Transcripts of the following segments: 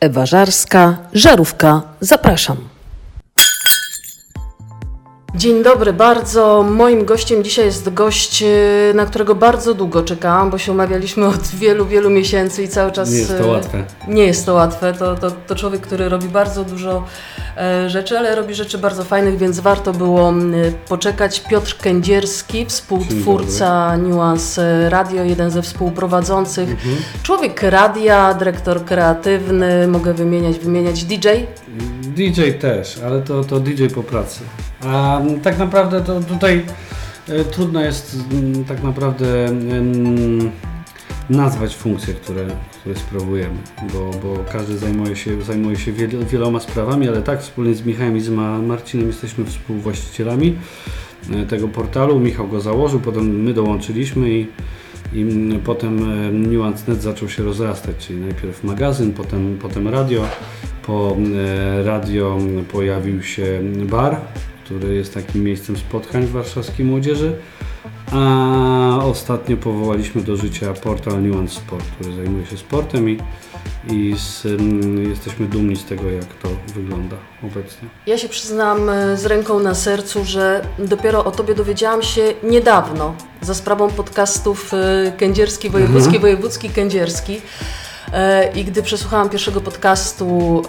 Ewa Żarska, Żarówka, zapraszam. Dzień dobry bardzo. Moim gościem dzisiaj jest gość, e, na którego bardzo długo czekałam, bo się umawialiśmy od wielu, wielu miesięcy i cały czas. Nie jest to e, łatwe. Nie jest to łatwe. To, to, to człowiek, który robi bardzo dużo e, rzeczy, ale robi rzeczy bardzo fajnych, więc warto było poczekać. Piotr Kędzierski, współtwórca Nuance Radio, jeden ze współprowadzących. Mhm. Człowiek radia, dyrektor kreatywny, mogę wymieniać, wymieniać DJ. DJ też, ale to, to DJ po pracy. A mm, tak naprawdę to tutaj e, trudno jest mm, tak naprawdę mm, nazwać funkcje, które, które sprawujemy, bo, bo każdy zajmuje się, zajmuje się wiel, wieloma sprawami, ale tak wspólnie z Michałem i z Ma- Marcinem jesteśmy współwłaścicielami e, tego portalu. Michał go założył, potem my dołączyliśmy i, i potem e, Nuance.net zaczął się rozrastać, czyli najpierw magazyn, potem, potem radio. Po e, radio pojawił się bar, który jest takim miejscem spotkań warszawskiej młodzieży. A ostatnio powołaliśmy do życia portal Nuance Sport, który zajmuje się sportem i, i z, mm, jesteśmy dumni z tego, jak to wygląda obecnie. Ja się przyznam e, z ręką na sercu, że dopiero o Tobie dowiedziałam się niedawno za sprawą podcastów e, Kędzierski, Wojewódzki, Mhm. Wojewódzki, Kędzierski. E, I gdy przesłuchałam pierwszego podcastu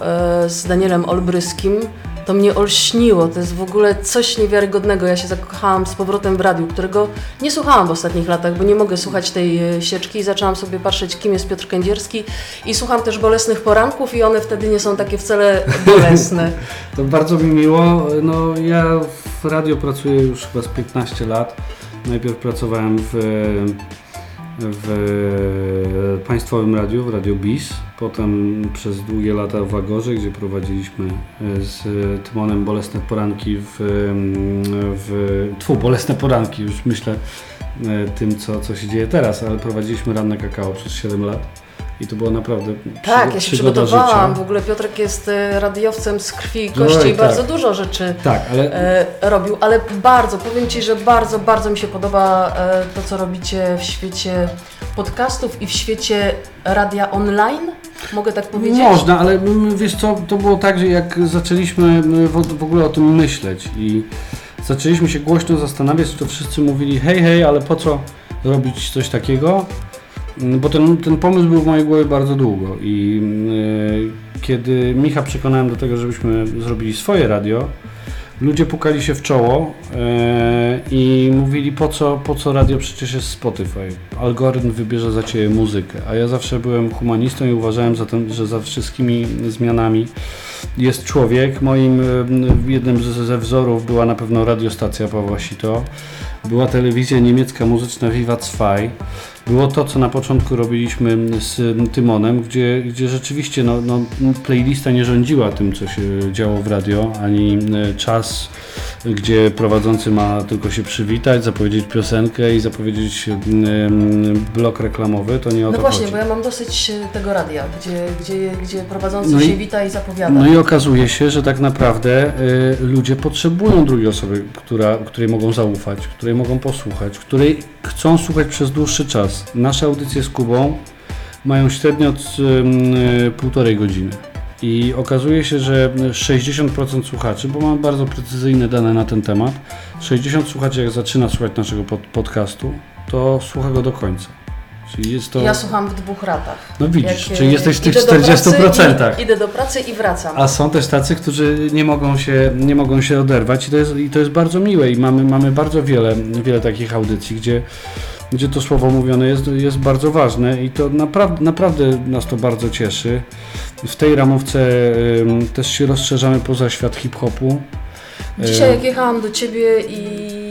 z Danielem Olbryskim, to mnie olśniło. To jest w ogóle coś niewiarygodnego. Ja się zakochałam z powrotem w radiu, którego nie słuchałam w ostatnich latach, bo nie mogę słuchać tej e, sieczki. I zaczęłam sobie patrzeć, kim jest Piotr Kędzierski. I słucham też bolesnych poranków i one wtedy nie są takie wcale bolesne. To bardzo mi miło. No, ja w radio pracuję już chyba z 15 lat. Najpierw pracowałem w, w państwowym radiu, w Radio BIS. Potem przez długie lata w Agorze, gdzie prowadziliśmy z Tymonem Bolesne Poranki w, w tfu, Bolesne Poranki, już myślę e, tym, co, co się dzieje teraz, ale prowadziliśmy Ranne Kakao przez 7 lat. I to było naprawdę Tak, ja się przygotowałam. życia. W ogóle Piotrek jest e, radiowcem z krwi i No kości i i bardzo tak. dużo rzeczy Tak, ale e, robił, ale bardzo, powiem Ci, że bardzo, bardzo mi się podoba e, to, co robicie w świecie podcastów i w świecie radia online. Mogę tak powiedzieć? Można, ale wiesz co, to było tak, że jak zaczęliśmy w, w ogóle o tym myśleć i zaczęliśmy się głośno zastanawiać, to wszyscy mówili hej, hej, ale po co robić coś takiego? Mm, Bo ten, ten pomysł był w mojej głowie bardzo długo i mm, kiedy Micha przekonałem do tego, żebyśmy zrobili swoje radio, ludzie pukali się w czoło e, i mówili po co, po co radio, przecież jest Spotify. Algorytm wybierze za Ciebie muzykę, a ja zawsze byłem humanistą i uważałem, za tym, że za wszystkimi zmianami jest człowiek. Moim e, jednym z- ze wzorów była na pewno radiostacja Pawła Sito, była telewizja niemiecka muzyczna Viva 2. Było to, co na początku robiliśmy z Tymonem, gdzie, gdzie rzeczywiście no, no, playlista nie rządziła tym, co się działo w radio, ani e, czas, gdzie prowadzący ma tylko się przywitać, zapowiedzieć piosenkę i zapowiedzieć em, blok reklamowy, to nie o No to właśnie, chodzi. bo ja mam dosyć e, tego radia, gdzie, gdzie, gdzie prowadzący No i- się wita i zapowiada. No i okazuje się, że tak naprawdę y, ludzie potrzebują drugiej osoby, która, której mogą zaufać, której mogą posłuchać, której chcą słuchać przez dłuższy czas. Nasze audycje z Kubą mają średnio od y, półtorej godziny. I okazuje się, że 60% słuchaczy, bo mam bardzo precyzyjne dane na ten temat, 60 słuchaczy jak zaczyna słuchać naszego pod, podcastu, to słucha go do końca. Czyli jest to... Ja słucham w dwóch ratach. No widzisz, Jak, e, czyli jesteś w tych idę do pracy 40%. i- Idę do pracy i wracam. A są też tacy, którzy nie mogą się, nie mogą się oderwać i to jest, i to jest bardzo miłe i mamy, mamy bardzo wiele, wiele takich audycji, gdzie, gdzie to słowo mówione jest, jest bardzo ważne i to naprawdę, naprawdę nas to bardzo cieszy. W tej ramówce ym, też się rozszerzamy poza świat hip-hopu. Dzisiaj E, jak jechałam do Ciebie i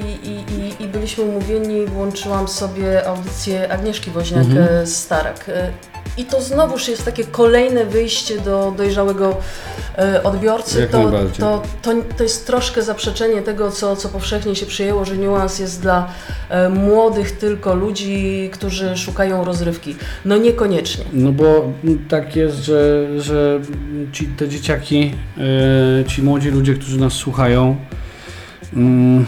byliśmy umówieni, włączyłam sobie audycję Agnieszki Woźniak-Starak. Mhm. I to znowuż jest takie kolejne wyjście do dojrzałego e, odbiorcy. To, to, to, to jest troszkę zaprzeczenie tego, co, co powszechnie się przyjęło, że niuans jest dla e, młodych tylko ludzi, którzy szukają rozrywki. No niekoniecznie. No bo tak jest, że, że ci, te dzieciaki, e, ci młodzi ludzie, którzy nas słuchają, mm,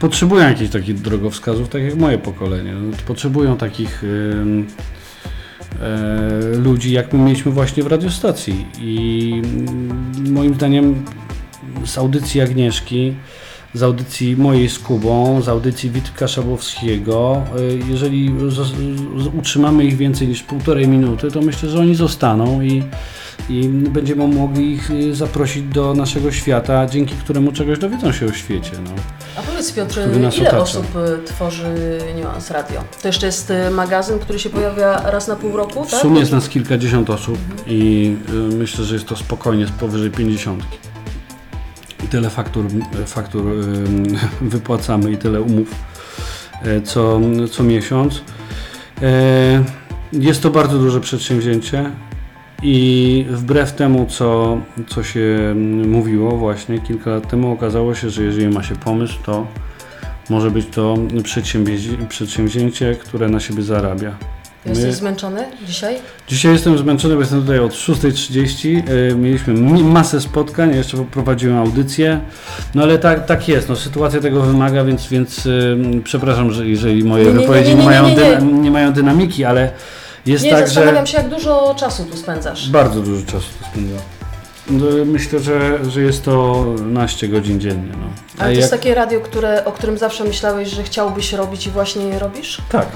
potrzebują jakichś takich drogowskazów, tak jak moje pokolenie. No, Potrzebują takich e, ludzi, jak my mieliśmy właśnie w radiostacji. I moim zdaniem z audycji Agnieszki, z audycji mojej z Kubą, z audycji Witka Szabowskiego, e, jeżeli utrzymamy ich więcej niż półtorej minuty, to myślę, że oni zostaną i i będziemy mogli ich y, zaprosić do naszego świata, dzięki któremu czegoś dowiedzą się o świecie. No. A powiedz Piotr, ile otacza. osób y, tworzy Niuans Radio? To jeszcze jest y, magazyn, który się pojawia raz na pół roku, tak? W sumie jest nas kilkadziesiąt osób mhm. i myślę, że jest to spokojnie powyżej pięćdziesiątki. I tyle faktur, faktur wypłacamy i tyle umów co, co miesiąc. Jest to bardzo duże przedsięwzięcie. I wbrew temu, co, co się mówiło właśnie kilka lat temu, okazało się, że jeżeli ma się pomysł, to może być to przedsięwzięcie, które na siebie zarabia. Jesteś My... zmęczony dzisiaj? Dzisiaj jestem zmęczony, bo jestem tutaj od 6.30. E, mieliśmy masę spotkań, jeszcze poprowadziłem audycję. No ale tak, tak jest, no, sytuacja tego wymaga, więc, więc yy, przepraszam, że jeżeli moje nie, nie, wypowiedzi nie, nie, mają nie mają dynamiki, ale jest nie, tak, zastanawiam że... się, jak dużo czasu tu spędzasz. Bardzo dużo czasu tu spędzam. No, myślę, że, że jest to naście godzin dziennie. No. A, Ale to jest takie radio, które, o którym zawsze myślałeś, że chciałbyś robić i właśnie je robisz? Tak.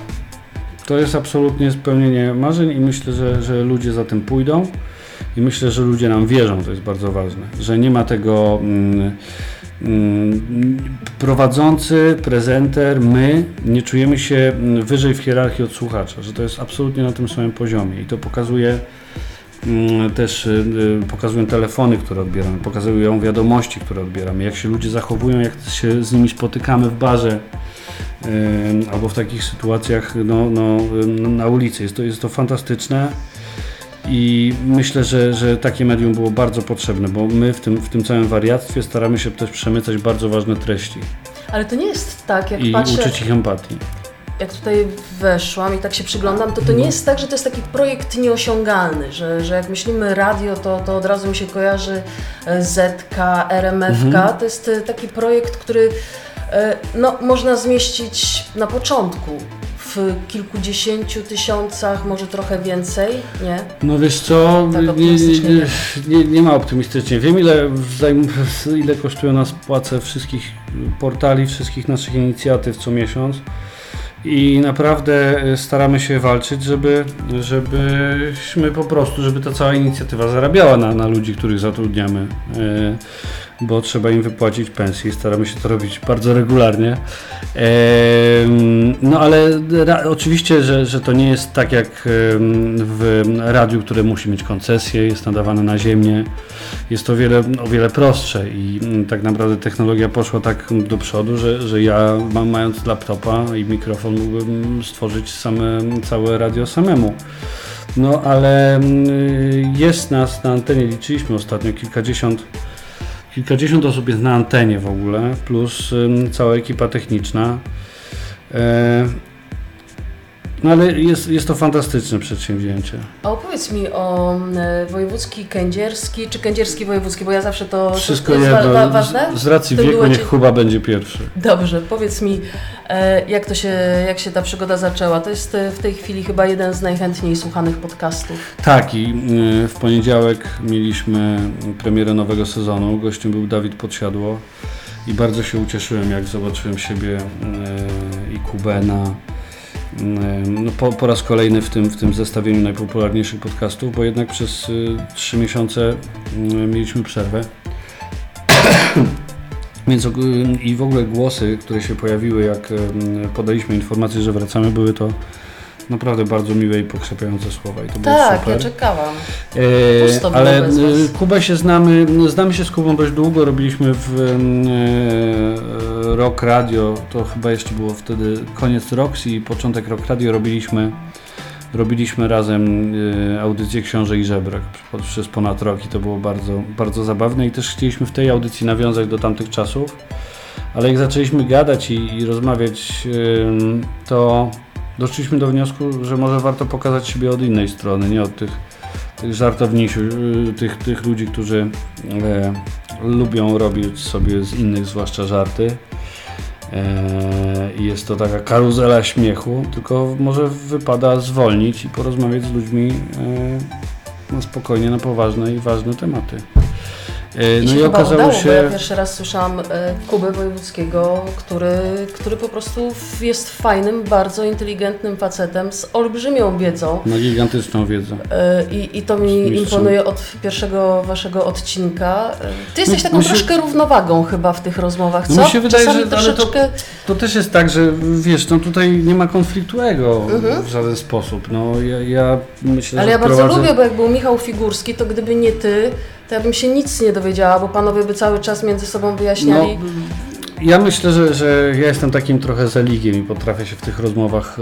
To jest absolutnie spełnienie marzeń i myślę, że, że ludzie za tym pójdą. I myślę, że ludzie nam wierzą, to jest bardzo ważne. Że nie ma tego. Mm, prowadzący, prezenter, my nie czujemy się wyżej w hierarchii od słuchacza, że to jest absolutnie na tym samym poziomie i to pokazuje mm, też y, pokazują telefony, które odbieramy, pokazują wiadomości, które odbieramy, jak się ludzie zachowują, jak się z nimi spotykamy w barze albo w takich sytuacjach no, no, na ulicy. Jest to, jest to fantastyczne. I myślę, że, że takie medium było bardzo potrzebne, bo my w tym, w tym całym wariactwie staramy się też przemycać bardzo ważne treści. Ale to nie jest tak, jak I patrzę... uczyć ich empatii. Jak tutaj weszłam i tak się przyglądam, to to nie jest tak, że to jest taki projekt nieosiągalny, że, że jak myślimy radio, to, to od razu mi się kojarzy e, ZK, RMFK. Mhm. To jest e, taki projekt, który e, no, można zmieścić na początku w kilkudziesięciu tysiącach, może trochę więcej, nie? No wiesz co, tak nie, nie, nie, nie, ma optymistycznie. Wiem ile, ile kosztują nas płace wszystkich portali, wszystkich naszych inicjatyw co miesiąc i naprawdę e, staramy się walczyć, żeby, żebyśmy po prostu, żeby ta cała inicjatywa zarabiała na, na ludzi, których zatrudniamy. Bo trzeba im wypłacić pensję. Staramy się to robić bardzo regularnie. No ale oczywiście, że, że to nie jest tak jak w radiu, które musi mieć koncesję, jest nadawane na ziemię. Jest to wiele, o wiele prostsze i mm, tak naprawdę technologia poszła tak do przodu, że, że ja mając laptopa i mikrofon mógłbym stworzyć same, całe radio samemu. No ale mm, jest nas na antenie, liczyliśmy ostatnio kilkadziesiąt Kilkadziesiąt osób jest na antenie w ogóle, plus cała ekipa techniczna. No ale jest, jest to fantastyczne przedsięwzięcie. A opowiedz mi o e, wojewódzki, kędzierski, czy kędzierski wojewódzki, bo ja zawsze to... Wszystko to jest jedno. Wa ważne? Z, z racji wieku niech Kuba będzie pierwszy. Dobrze, powiedz mi, e, jak to się, jak się ta przygoda zaczęła? To jest e, w tej chwili chyba jeden z najchętniej słuchanych podcastów. Tak i w poniedziałek mieliśmy premierę nowego sezonu. Gościem był Dawid Podsiadło i bardzo się ucieszyłem, jak zobaczyłem siebie i Kubę na no, po, po, raz kolejny w tym, w tym zestawieniu najpopularniejszych podcastów, bo jednak przez y, trzy miesiące y, mieliśmy przerwę. Więc i w ogóle głosy, które się pojawiły, jak podaliśmy informację, że wracamy, były to Naprawdę bardzo miłe i pokrzepiające słowa i to tak, super. ja czekałam. E, ale e, Kubę się znamy, znamy się z Kubą dość długo, robiliśmy w e, Rock Radio, to chyba jeszcze było wtedy koniec Roxy i początek Rock Radio robiliśmy robiliśmy razem e, audycję Książę i Żebrek przez ponad rok i to było bardzo, bardzo zabawne i też chcieliśmy w tej audycji nawiązać do tamtych czasów, ale jak zaczęliśmy gadać i, i rozmawiać, to doszliśmy do wniosku, że może warto pokazać siebie od innej strony, nie od tych, tych żartowników, y, tych, tych ludzi, którzy e, lubią robić sobie z innych zwłaszcza żarty. E, jest to taka karuzela śmiechu, tylko może wypada zwolnić i porozmawiać z ludźmi e, na spokojnie, na poważne i ważne tematy. E, no i, i okazało udało, się. Ja pierwszy raz słyszałam e, Kubę Wojewódzkiego, który, który po prostu jest fajnym, bardzo inteligentnym facetem z olbrzymią wiedzą. No gigantyczną wiedzą. E, I, i to mi imponuje od pierwszego waszego odcinka. Ty jesteś taką my troszkę się... równowagą chyba w tych rozmowach, co? No mi się wydaje, Czasami że troszeczkę... to, to też jest tak, że wiesz, no tutaj nie ma konfliktu ego mhm. w żaden sposób. No ja, ja myślę, Ale ja bardzo prowadzę... lubię, bo jak był Michał Figurski, to gdyby nie ty, to ja bym się nic nie dowiedziała, bo panowie by cały czas między sobą wyjaśniali. No, ja myślę, że, że ja jestem takim trochę zaligiem i potrafię się w tych rozmowach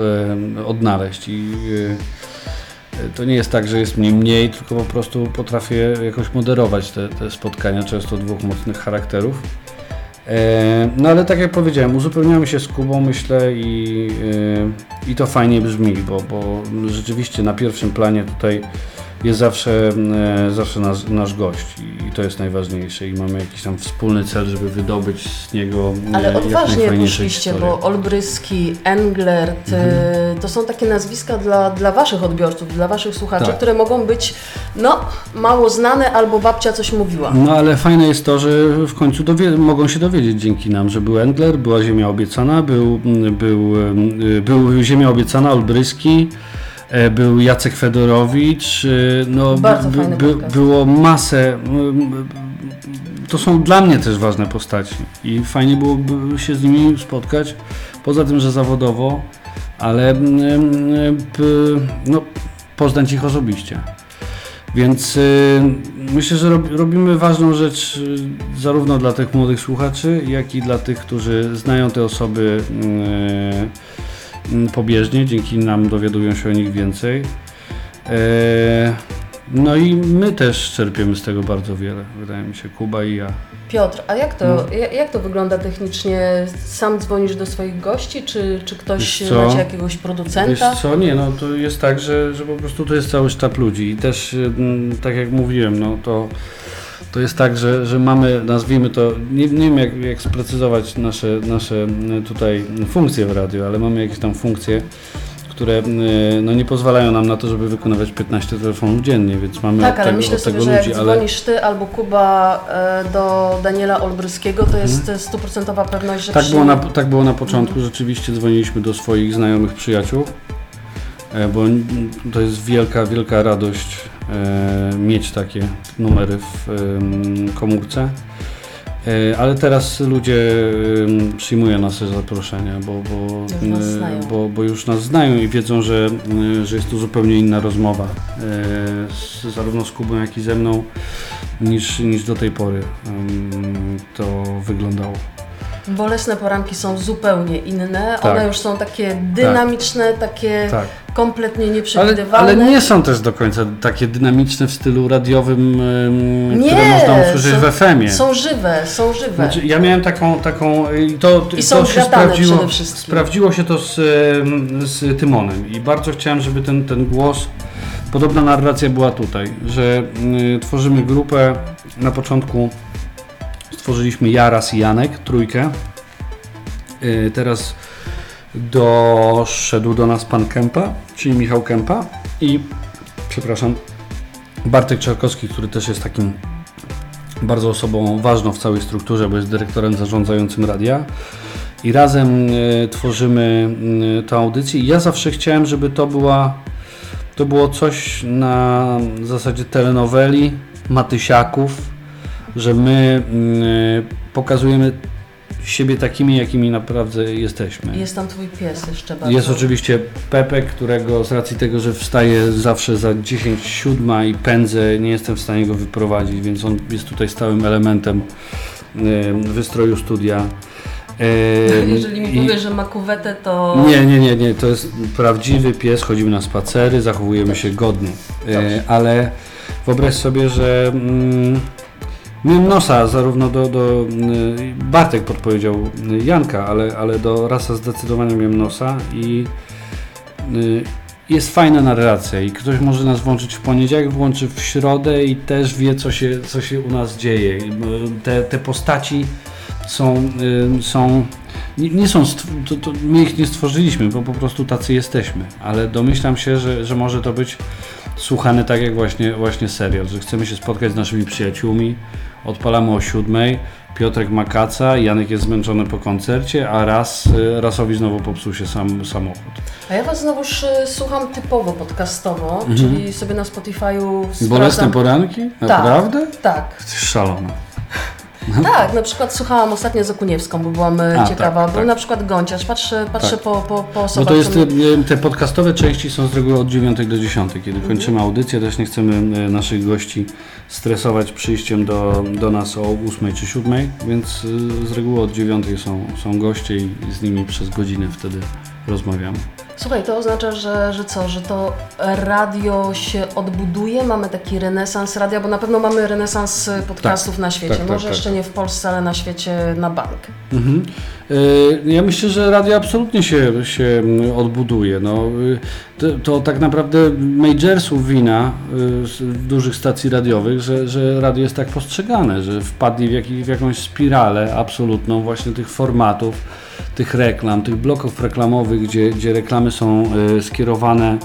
odnaleźć i e, to nie jest tak, że jest mnie mniej, tylko po prostu potrafię jakoś moderować te, te spotkania, często dwóch mocnych charakterów. E, no ale tak jak powiedziałem, uzupełniamy się z Kubą, myślę, i, e, i to fajnie brzmi, bo, bo rzeczywiście na pierwszym planie tutaj jest zawsze, e, zawsze nasz, nasz gość i to jest najważniejsze i mamy jakiś tam wspólny cel, żeby wydobyć z niego e, Ale odważnie poszliście, bo Olbryski, Englert, mhm. to są takie nazwiska dla, dla Waszych odbiorców, dla Waszych słuchaczy, tak. które mogą być no, mało znane albo babcia coś mówiła. No ale fajne jest to, że w końcu mogą się dowiedzieć dzięki nam, że był Engler, była Ziemia Obiecana, był, był, był Ziemia Obiecana, Olbryski, był Jacek Fedorowicz. E, no, by, by, było masę. To są dla mnie też ważne postaci i fajnie byłoby się z nimi spotkać. Poza tym, że zawodowo, ale no, poznać ich osobiście. Więc y, myślę, że robimy ważną rzecz zarówno dla tych młodych słuchaczy, jak i dla tych, którzy znają te osoby pobieżnie, dzięki nam dowiadują się o nich więcej. E, no i my też czerpiemy z tego bardzo wiele, wydaje mi się, Kuba i ja. Piotr, a jak to, no. jak to wygląda technicznie? Sam dzwonisz do swoich gości, czy, czy ktoś macie jakiegoś producenta? Wiesz co, nie, no to jest tak, że, że po prostu to jest cały sztab ludzi i też, mm, tak jak mówiłem, no to to jest tak, że, że mamy, nazwijmy to, nie, nie wiem jak, jak sprecyzować nasze, nasze tutaj funkcje w radiu, ale mamy jakieś tam funkcje, które e, no, nie pozwalają nam na to, żeby wykonywać 15 telefonów dziennie, więc mamy Tak, ale tego, myślę sobie, że ludzi, jak ale... dzwonisz Ty albo Kuba e, do Daniela Olbryskiego, to jest mhm. stuprocentowa pewność, że tak było, na, tak było na początku, rzeczywiście dzwoniliśmy do swoich znajomych przyjaciół, e, bo to jest wielka, wielka radość E, mieć takie numery w komórce. E, ale teraz ludzie przyjmują nasze zaproszenia, bo, bo, już bo, bo, już nas znają i wiedzą, że, że jest to zupełnie inna rozmowa, e, zarówno z Kubą, jak i ze mną, niż, niż do tej pory to wyglądało. Bolesne poranki są zupełnie inne. Tak. One już są takie dynamiczne, tak. takie tak. kompletnie nieprzewidywalne. Ale, ale, nie są też do końca takie dynamiczne w stylu radiowym, nie, które można usłyszeć są, w FM-ie. Są żywe, są żywe. Znaczy, ja miałem taką, taką i to, I to się sprawdziło, sprawdziło się to z, z Tymonem i bardzo chciałem, żeby ten, ten głos Podobna narracja była tutaj, że y, tworzymy grupę na początku stworzyliśmy Jaras i Janek, trójkę. Y, teraz doszedł do nas pan Kępa, czyli Michał Kępa i przepraszam, Bartek Czarkowski, który też jest takim bardzo osobą ważną w całej strukturze, bo jest dyrektorem zarządzającym radia. I razem y, tworzymy y, tę audycję. Ja zawsze chciałem, żeby to była to było coś na zasadzie telenoweli, Matysiaków, że my mm, pokazujemy siebie takimi, jakimi naprawdę jesteśmy. Jest tam twój pies jeszcze bardzo. Jest oczywiście Pepek, którego z racji tego, że wstaje zawsze za 10 siódma i pędzę, nie jestem w stanie go wyprowadzić, więc on jest tutaj stałym elementem wystroju studia. Jeżeli mi powiesz, że ma kuwetę, to... Nie, nie, nie, nie, to jest prawdziwy pies, chodzimy na spacery, zachowujemy się godnie. E, ale wyobraź sobie, że... Miałem nosa zarówno do, do y, Bartek podpowiedział y, Janka, ale, ale do Rasa zdecydowanie miałem nosa i y, jest fajna narracja i ktoś może nas włączyć w poniedziałek, włączy w środę i też wie co się, co się u nas dzieje. Te, te postaci są, są nie, nie są, to, to my ich nie stworzyliśmy, bo po prostu tacy jesteśmy, ale domyślam się, że, że może to być słuchane tak jak właśnie, właśnie serial, że chcemy się spotkać z naszymi przyjaciółmi, odpalamy o siódmej, Piotrek ma kaca, Janek jest zmęczony po koncercie, a raz, y, rasowi znowu popsuł się sam samochód. A ja Was znowuż y, słucham typowo podcastowo, czyli sobie na Spotify'u Mhm. Bolesne sprawdzam... poranki? Naprawdę? Tak, Jesteś szalona. Tak. Na przykład słuchałam ostatnio Zakuniewską, bo byłam y, A, ciekawa. tak, Był tak. na przykład Gąciarz. Patrzę, patrzę Tak. po, po, po Bo osobach... to jest, y, te podcastowe części są z reguły od 9 do 10, kiedy kończymy audycję. Też nie chcemy y, naszych gości stresować przyjściem do, do nas o 8 czy 7, więc y, z reguły od 9 są, są goście i z nimi przez godzinę wtedy rozmawiamy. Słuchaj, to oznacza, że, że co, że to radio się odbuduje, mamy taki renesans radia, bo na pewno mamy renesans y, podcastów na świecie. tak, tak, Może tak. jeszcze nie w Polsce, ale na świecie na bank. Mhm. Y, Ja myślę, że radio absolutnie się, się mm, odbuduje. No, y, to, to tak naprawdę majorsów wina z dużych stacji radiowych, że, że radio jest tak postrzegane, że wpadli w, jaki, w jakąś spiralę absolutną właśnie tych formatów, tych reklam, tych bloków reklamowych, gdzie, gdzie reklamy są skierowane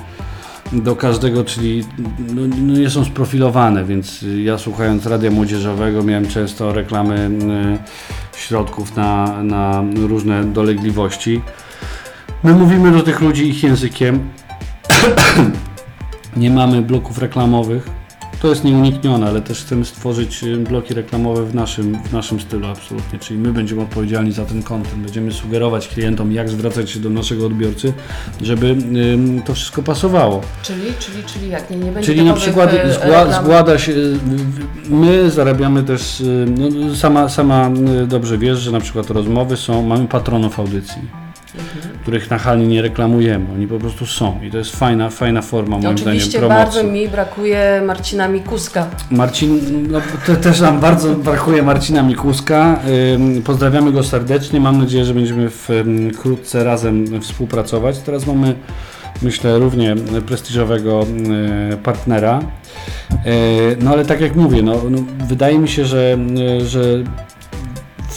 do każdego, czyli no, no nie są sprofilowane, więc ja słuchając radia młodzieżowego miałem często reklamy y, środków na, na różne dolegliwości. My mówimy do tych ludzi ich językiem. nie mamy bloków reklamowych. To jest nieuniknione, ale też chcemy stworzyć y, bloki reklamowe w naszym, w naszym stylu absolutnie, czyli my będziemy odpowiedzialni za ten content, będziemy sugerować klientom, jak zwracać się do naszego odbiorcy, żeby to wszystko pasowało. Czyli, czyli, czyli jak? Nie, nie będzie Czyli na przykład zgła, reklam. zgłada się, y, my zarabiamy też, y, no, sama, sama dobrze wiesz, że na przykład rozmowy są, mamy patronów audycji, Mhm. których nachalnie nie reklamujemy, oni po prostu są i to jest fajna, fajna forma moim Oczywiście zdaniem promocji. bardzo mi brakuje Marcina Mikuska. Marcin, no, te, też nam bardzo brakuje Marcina Mikuska. Pozdrawiamy go serdecznie. Mam nadzieję, że będziemy wkrótce razem współpracować. Teraz mamy, myślę, równie prestiżowego y, partnera. Y, No ale tak jak mówię, no, no, wydaje mi się, że, y, że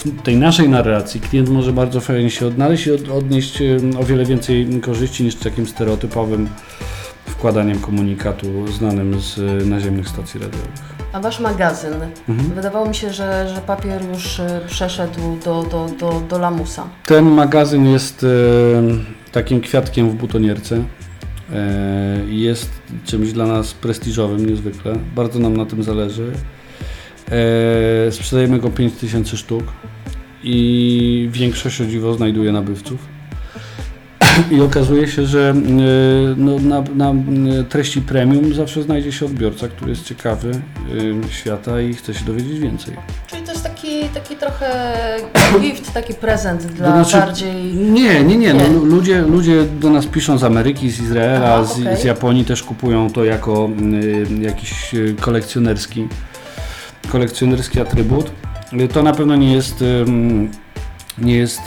w tej naszej narracji klient może bardzo fajnie się odnaleźć i od, odnieść o wiele więcej korzyści niż takim stereotypowym wkładaniem komunikatu znanym z y, naziemnych stacji radiowych. A wasz magazyn? Mhm. Wydawało mi się, że, że papier już y, przeszedł do, do, do, do lamusa. Ten magazyn jest e, takim kwiatkiem w butonierce. E, jest czymś dla nas prestiżowym niezwykle. Bardzo nam na tym zależy. E, sprzedajemy go 5000 sztuk i większość o dziwo znajduje nabywców. I okazuje się, że e, no, na, na e, treści premium zawsze znajdzie się odbiorca, który jest ciekawy świata i chce się dowiedzieć więcej. Czyli to jest taki, taki trochę gift, taki prezent dla znaczy, bardziej... Nie, nie, nie. No, ludzie, ludzie do nas piszą z Ameryki, z Izraela, Aha, z, okej. z Japonii też kupują to jako y, jakiś kolekcjonerski, kolekcjonerski atrybut. To na pewno nie jest, nie jest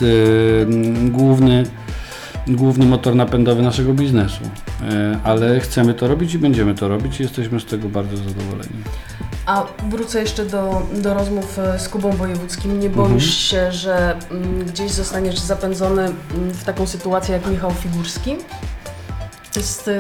główny, główny motor napędowy naszego biznesu, Y, ale chcemy to robić i będziemy to robić i jesteśmy z tego bardzo zadowoleni. A wrócę jeszcze do, do rozmów e, z Kubą Wojewódzkim. Nie boisz Mhm. się, że mm, gdzieś zostaniesz zapędzony mm, w taką sytuację jak Michał Figurski? To jest...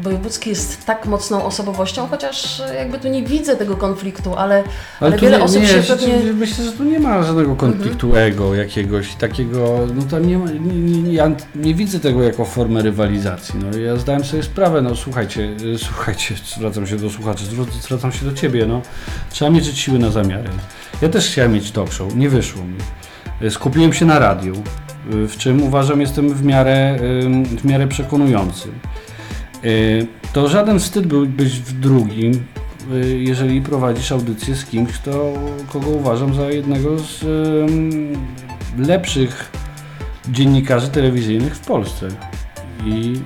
e, Wojewódzki jest tak mocną osobowością, chociaż e, jakby tu nie widzę tego konfliktu, ale, ale, tu wiele nie, osób nie, się pewnie... Mhm. Myślę, że tu nie ma żadnego konfliktu ego jakiegoś takiego, no tam nie ma, nie, nie, ja nie widzę tego jako formę rywalizacji. No ja zdałem sobie sprawę, no słuchajcie, y, słuchajcie, zwracam się do słuchaczy, zwr- zwracam się do ciebie, no trzeba mierzyć siły na zamiary. Ja też chciałem mieć talk show, nie wyszło mi. Y, Skupiłem się na radiu, w czym uważam jestem w miarę, w miarę przekonujący. Y, To żaden wstyd był być w drugim, y, jeżeli prowadzisz audycję z kimś, kto, kogo uważam za jednego z lepszych dziennikarzy telewizyjnych w Polsce. I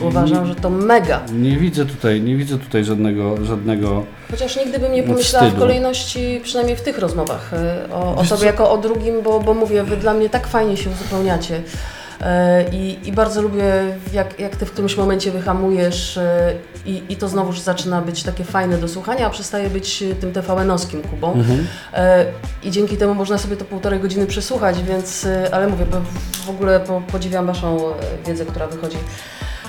Uważam, że to mega. nie widzę tutaj, nie widzę tutaj żadnego, żadnego Chociaż nigdy bym nie pomyślała w Wstydu. kolejności, przynajmniej w tych rozmowach, y, o, o sobie co? jako o drugim, bo, bo mówię, wy dla mnie tak fajnie się uzupełniacie. E, I, I bardzo lubię, jak, jak ty w którymś momencie wyhamujesz e, i, i to znowuż zaczyna być takie fajne do słuchania, a przestaje być tym TVN-owskim Kubą. Mhm. E, I dzięki temu można sobie to półtorej godziny przesłuchać, więc, e, ale mówię, bo w ogóle po, podziwiam Waszą e, wiedzę, która wychodzi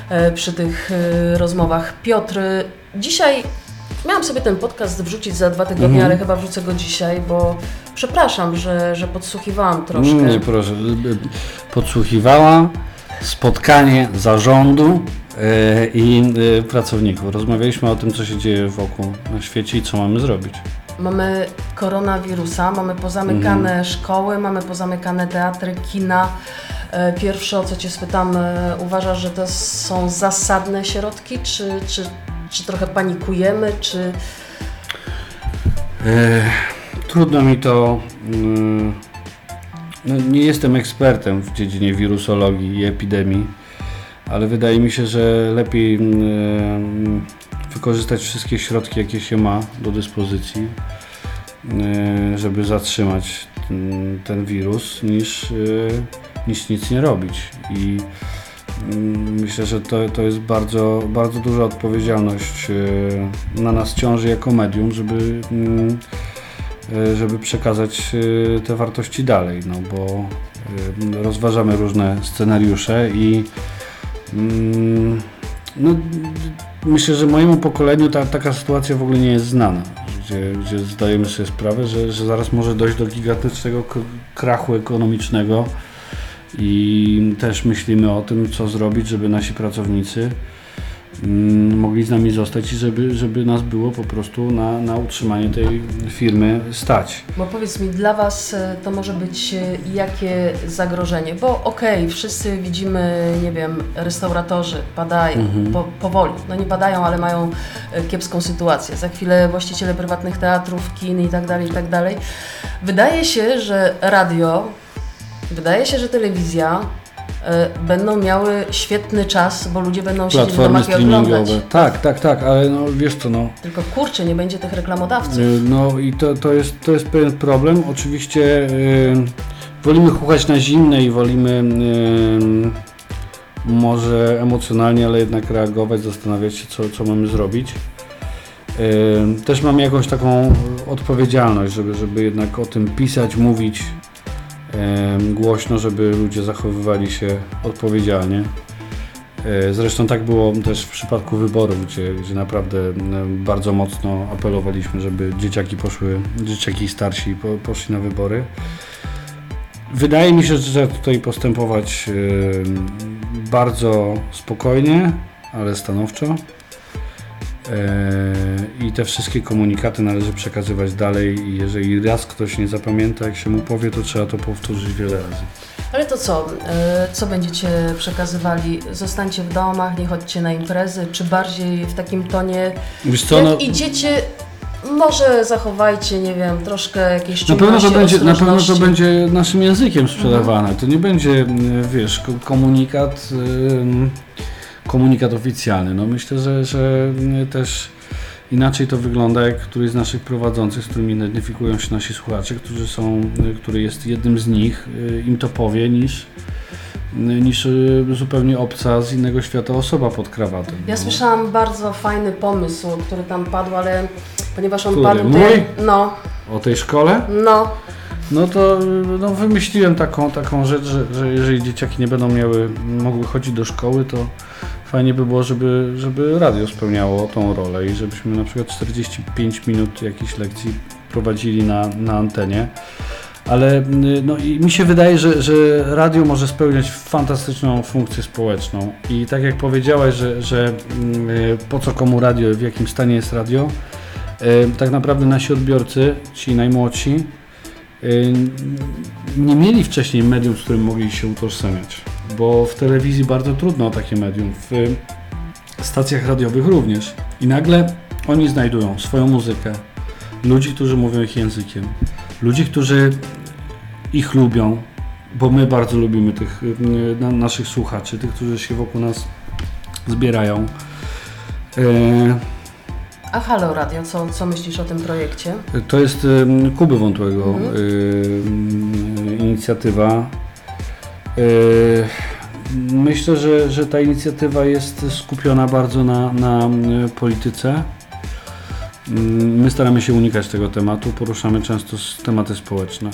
e, przy tych e, rozmowach. Piotr, e, dzisiaj miałam sobie ten podcast wrzucić za dwa tygodnie, Mhm. ale chyba wrzucę go dzisiaj, bo przepraszam, że, że podsłuchiwałam troszkę. Nie, proszę. Podsłuchiwała spotkanie zarządu e, i e, pracowników. Rozmawialiśmy o tym, co się dzieje wokół na świecie i co mamy zrobić. Mamy koronawirusa, mamy pozamykane Mhm. szkoły, mamy pozamykane teatry, kina. E, Pierwsze, o co Cię spytam, uważasz, że to są zasadne środki, czy, czy, czy trochę panikujemy, czy... E, Trudno mi to. mm, No, nie jestem ekspertem w dziedzinie wirusologii i epidemii, ale wydaje mi się, że lepiej mm, wykorzystać wszystkie środki, jakie się ma do dyspozycji, e, żeby zatrzymać ten, ten wirus, niż, e, niż nic nie robić. I myślę, że to, to jest bardzo, bardzo duża odpowiedzialność e, na nas ciąży jako medium, żeby. mm, e, żeby przekazać e, te wartości dalej, no bo rozważamy różne scenariusze i mm, no, myślę, że mojemu pokoleniu ta, taka sytuacja w ogóle nie jest znana, gdzie, gdzie zdajemy sobie sprawę, że, że zaraz może dojść do gigantycznego krachu ekonomicznego i też myślimy o tym, co zrobić, żeby nasi pracownicy mm, mogli z nami zostać i żeby, żeby nas było po prostu na, na utrzymanie tej firmy stać. Bo powiedz mi, dla Was e, to może być e, jakie zagrożenie? Bo okej, wszyscy widzimy, nie wiem, restauratorzy padają Mhm. po, powoli. No nie padają, ale mają e, kiepską sytuację. Za chwilę właściciele prywatnych teatrów, kin i tak dalej, i tak dalej. Wydaje się, że radio, wydaje się, że telewizja e, będą miały świetny czas, bo ludzie będą siedzieć w Platformy domach i oglądać. streamingowe. Tak, tak, tak, ale no wiesz co, no, Tylko kurczę, nie będzie tych reklamodawców. y, no i to, to, jest, to jest pewien problem. Oczywiście y, wolimy chuchać na zimne i wolimy y, może emocjonalnie, ale jednak reagować, zastanawiać się, co, co mamy zrobić. Y, Też mamy jakąś taką odpowiedzialność, żeby, żeby jednak o tym pisać, mówić y, głośno, żeby ludzie zachowywali się odpowiedzialnie. E, Zresztą tak było też w przypadku wyborów, gdzie, gdzie naprawdę bardzo mocno apelowaliśmy, żeby dzieciaki poszły, dzieciaki starsi po, poszli na wybory. Wydaje mi się, że trzeba tutaj postępować bardzo spokojnie, ale stanowczo. E, I te wszystkie komunikaty należy przekazywać dalej i jeżeli raz ktoś nie zapamięta, jak się mu powie, to trzeba to powtórzyć wiele razy. Ale to co? e, Co będziecie przekazywali? Zostańcie w domach, nie chodźcie na imprezy, czy bardziej w takim tonie? Wiesz co, Jak no, idziecie, może zachowajcie, nie wiem, troszkę jakieś Na pewno, to będzie, na pewno to będzie naszym językiem sprzedawane. To nie będzie, y, wiesz, ko- komunikat, ym, komunikat oficjalny. No myślę, że, że y, też inaczej to wygląda, jak któryś z naszych prowadzących, z którymi identyfikują się nasi słuchacze, którzy są, y, który jest jednym z nich, y, im to powie, niż, y, niż zupełnie obca z innego świata osoba pod krawatem. Ja no. słyszałam bardzo fajny pomysł, który tam padł, ale ponieważ on Który? padł... Mój? No, O tej szkole? no. No to no, wymyśliłem taką, taką rzecz, że, że jeżeli dzieciaki nie będą miały, mogły chodzić do szkoły, to fajnie by było, żeby, żeby radio spełniało tą rolę i żebyśmy na przykład 45 minut jakiejś lekcji prowadzili na, na antenie. Ale y, no, i mi się wydaje, że, że radio może spełniać fantastyczną funkcję społeczną. I tak jak powiedziałaś, że, że y, po co komu radio, w jakim stanie jest radio, y, tak naprawdę nasi odbiorcy, ci najmłodsi, nie mieli wcześniej medium, z którym mogli się utożsamiać, bo w telewizji bardzo trudno o takie medium, w stacjach radiowych również. I nagle oni znajdują swoją muzykę, ludzi, którzy mówią ich językiem, ludzi, którzy ich lubią, bo my bardzo lubimy tych y, na, naszych słuchaczy, tych, którzy się wokół nas zbierają. E, A Halo Radio, co, co myślisz o tym projekcie? To jest Kuby Wątłego Mhm. ym, inicjatywa. Yy, myślę, że, że ta inicjatywa jest skupiona bardzo na, na y, polityce. Mm, My staramy się unikać tego tematu, poruszamy często tematy społeczne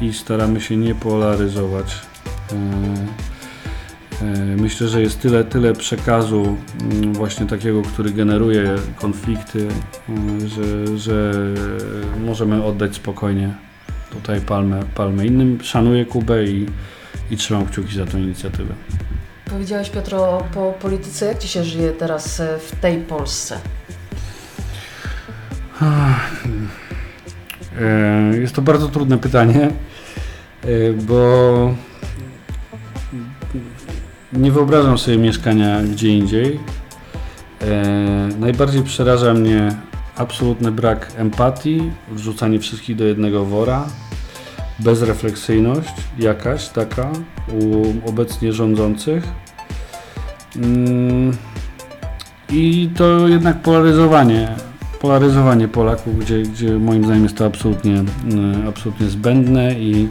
y, i staramy się nie polaryzować. Y, Myślę, że jest tyle, tyle przekazu mm, właśnie takiego, który generuje konflikty, y, że, że możemy oddać spokojnie tutaj palmę, palmę innym. Szanuję Kubę i, i trzymam kciuki za tą inicjatywę. Powiedziałeś Piotr o po polityce. Jak Ci się żyje teraz e, w tej Polsce? E, Jest to bardzo trudne pytanie, e, bo nie wyobrażam sobie mieszkania gdzie indziej. E, Najbardziej przeraża mnie absolutny brak empatii, wrzucanie wszystkich do jednego wora, bezrefleksyjność jakaś taka u obecnie rządzących. Mm, I to jednak polaryzowanie polaryzowanie Polaków, gdzie, gdzie moim zdaniem jest to absolutnie, y, absolutnie zbędne i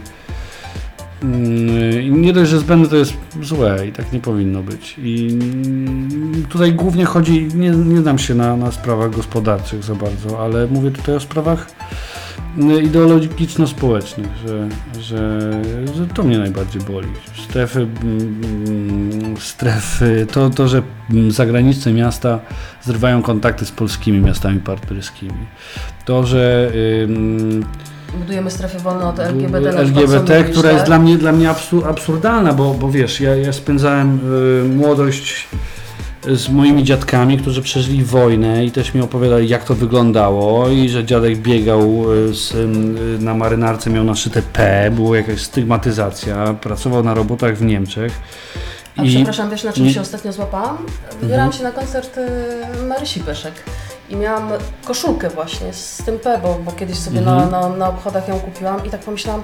nie dość, że zbędne to jest złe i tak nie powinno być. I mm, tutaj głównie chodzi, nie, nie znam się na, na sprawach gospodarczych za bardzo, ale mówię tutaj o sprawach y, ideologiczno-społecznych, że, że, że to mnie najbardziej boli. Strefy, mm, strefy to, to, że mm, zagraniczne miasta zrywają kontakty z polskimi miastami partnerskimi. To, że ym, Budujemy strefę wolną od LGBT. na LGBT, która jest dla mnie, dla mnie absu- absurdalna, bo, bo wiesz, ja, ja spędzałem y, młodość z moimi dziadkami, którzy przeżyli wojnę i też mi opowiadali jak to wyglądało i że dziadek biegał y, z, y, na marynarce, miał naszyte P, była jakaś stygmatyzacja, pracował na robotach w Niemczech. A przepraszam, wiesz na czym nie- się ostatnio złapałam? Wybierałam się na koncert y, Marysi Pyszek i miałam koszulkę właśnie z tym P, bo, kiedyś sobie Mhm. na, na, na obchodach ją kupiłam i tak pomyślałam,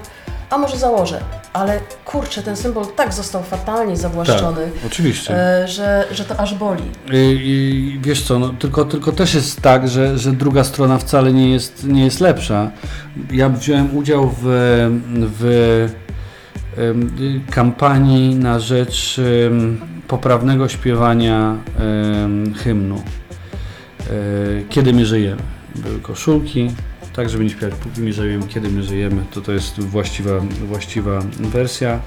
a może założę. Ale kurczę, ten symbol tak został fatalnie zawłaszczony, Oczywiście. y, że, że to aż boli. I, i wiesz co, no, tylko, tylko też jest tak, że, że druga strona wcale nie jest, nie jest lepsza. Ja wziąłem udział w, w kampanii na rzecz poprawnego śpiewania hymnu. E, Kiedy my żyjemy. Były koszulki, tak żeby nie śpiewać póki my żyjemy, kiedy my żyjemy, to to jest właściwa, właściwa wersja.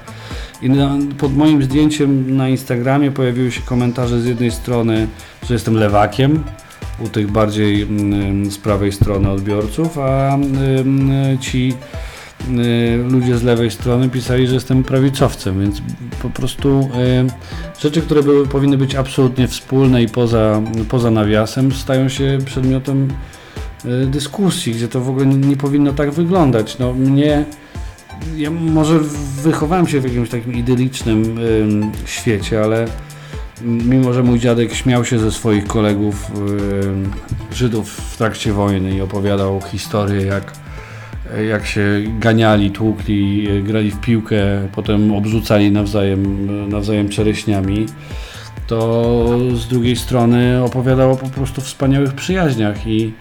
I na, pod moim zdjęciem na Instagramie pojawiły się komentarze z jednej strony, że jestem lewakiem, u tych bardziej mm, z prawej strony odbiorców, a mm, ci ludzie z lewej strony pisali, że jestem prawicowcem, więc po prostu y, rzeczy, które były, powinny być absolutnie wspólne i poza, poza nawiasem, stają się przedmiotem y, dyskusji, gdzie to w ogóle nie, powinno tak wyglądać. No, mnie, ja może wychowałem się w jakimś takim idylicznym ym, świecie, ale mimo, że mój dziadek śmiał się ze swoich kolegów Żydów w trakcie wojny i opowiadał historię, jak, jak się ganiali, tłukli, grali w piłkę, potem obrzucali nawzajem, nawzajem czereśniami, to z drugiej strony opowiadał o po prostu wspaniałych przyjaźniach i,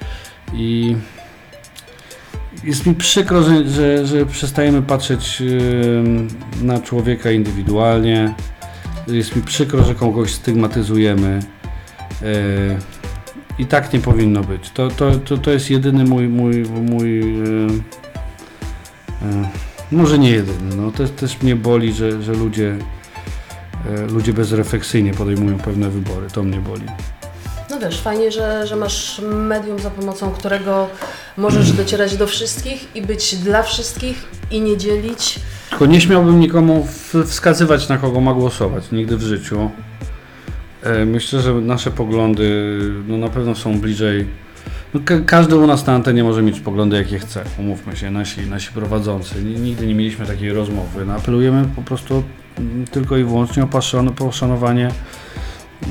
i jest mi przykro, że, że, że przestajemy patrzeć na człowieka indywidualnie. Jest mi przykro, że kogoś stygmatyzujemy. I tak nie powinno być. To, to, to, to jest jedyny mój, mój, mój yy, yy, może nie jedyny. No, też, też mnie boli, że, że ludzie, yy, ludzie bezrefleksyjnie podejmują pewne wybory. To mnie boli. No wiesz, fajnie, że, że masz medium, za pomocą którego możesz docierać do wszystkich i być dla wszystkich i nie dzielić. Tylko nie śmiałbym nikomu wskazywać, na kogo ma głosować, nigdy w życiu. E, Myślę, że nasze poglądy no, na pewno są bliżej. No, ka- każdy u nas na antenie może mieć poglądy, jakie chce, umówmy się, nasi, nasi prowadzący. Ni- Nigdy nie mieliśmy takiej rozmowy. No, apelujemy po prostu tylko i wyłącznie o poszan- poszanowanie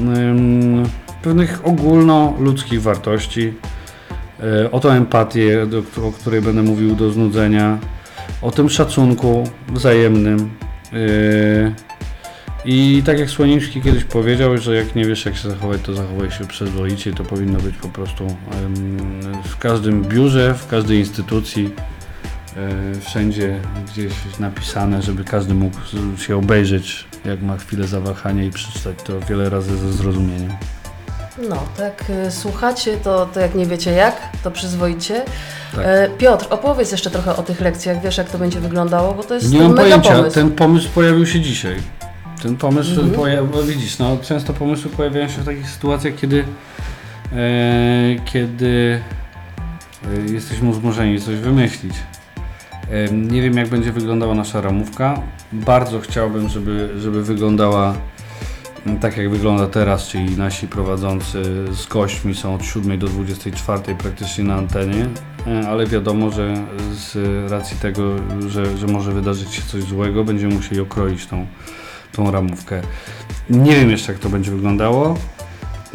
ym, pewnych ogólnoludzkich wartości, e, o tą empatię, do, o której będę mówił do znudzenia, o tym szacunku wzajemnym. Yy, I tak jak Słonimski kiedyś powiedział, że jak nie wiesz jak się zachować, to zachowaj się przyzwoicie. To powinno być po prostu w każdym biurze, w każdej instytucji e, wszędzie gdzieś napisane, żeby każdy mógł się obejrzeć, jak ma chwilę zawahania i przeczytać to wiele razy ze zrozumieniem. No, tak y, słuchacie, to, to jak nie wiecie jak, to przyzwoicie. Tak. E, Piotr, opowiedz jeszcze trochę o tych lekcjach, wiesz jak to będzie wyglądało, bo to jest Nie mam mega pojęcia, pomysł. ten pomysł pojawił się dzisiaj. Ten pomysł Mhm. bo widzisz, no, często pomysły pojawiają się w takich sytuacjach, kiedy, e, kiedy e, jesteśmy uzmożeni coś wymyślić. E, nie wiem jak będzie wyglądała nasza ramówka. Bardzo chciałbym, żeby, żeby wyglądała mm, tak jak wygląda teraz, czyli nasi prowadzący z gośćmi są od 7 do 24 praktycznie na antenie, E, ale wiadomo, że z racji tego, że, że może wydarzyć się coś złego, będziemy musieli okroić tą, tą ramówkę. Nie wiem jeszcze jak to będzie wyglądało.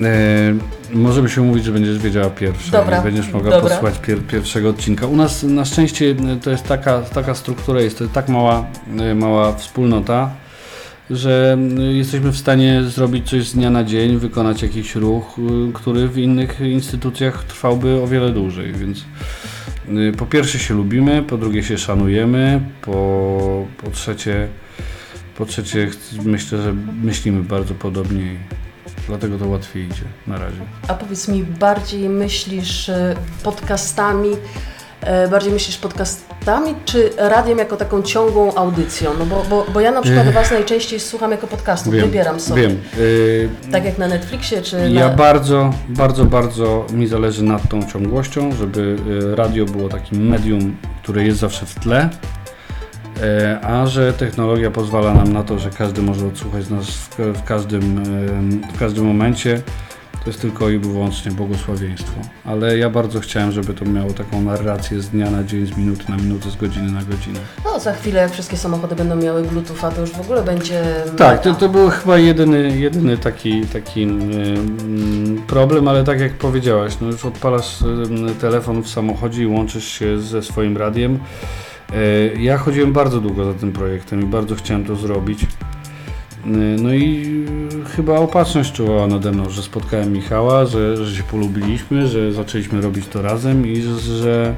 E, możemy się umówić, że będziesz wiedziała pierwsza Dobra, i będziesz mogła dobra. posłuchać pier, pierwszego odcinka. U nas na szczęście e, to jest taka, taka struktura, jest to tak mała, e, mała wspólnota, że jesteśmy w stanie zrobić coś z dnia na dzień, wykonać jakiś ruch, który w innych instytucjach trwałby o wiele dłużej, więc po pierwsze się lubimy, po drugie się szanujemy, po, po trzecie po trzecie myślę, że myślimy bardzo podobnie i dlatego to łatwiej idzie na razie. A powiedz mi, bardziej myślisz e, podcastami, e, bardziej myślisz podcastami, czy radiem jako taką ciągłą audycją? No bo, bo, bo ja na przykład. Was najczęściej słucham jako podcastów, wybieram sobie. Wiem. Y, Tak jak na Netflixie, czy Ja na... bardzo, bardzo, bardzo mi zależy nad tą ciągłością, żeby radio było takim medium, które jest zawsze w tle, e, a że technologia pozwala nam na to, że każdy może odsłuchać nas w, ka- w, każdym, w każdym momencie. To jest tylko i wyłącznie błogosławieństwo. Ale ja bardzo chciałem, żeby to miało taką narrację z dnia na dzień, z minuty na minutę, z godziny na godzinę. No za chwilę, jak wszystkie samochody będą miały Bluetootha, to już w ogóle będzie... Tak, to, to był chyba jedyny, jedyny taki, taki problem, ale tak jak powiedziałaś, no już odpalasz telefon w samochodzie i łączysz się ze swoim radiem. E, Ja chodziłem bardzo długo za tym projektem i bardzo chciałem to zrobić. E, No i chyba opatrzność czuwała nade mną, że spotkałem Michała, że, że się polubiliśmy, że zaczęliśmy robić to razem i że,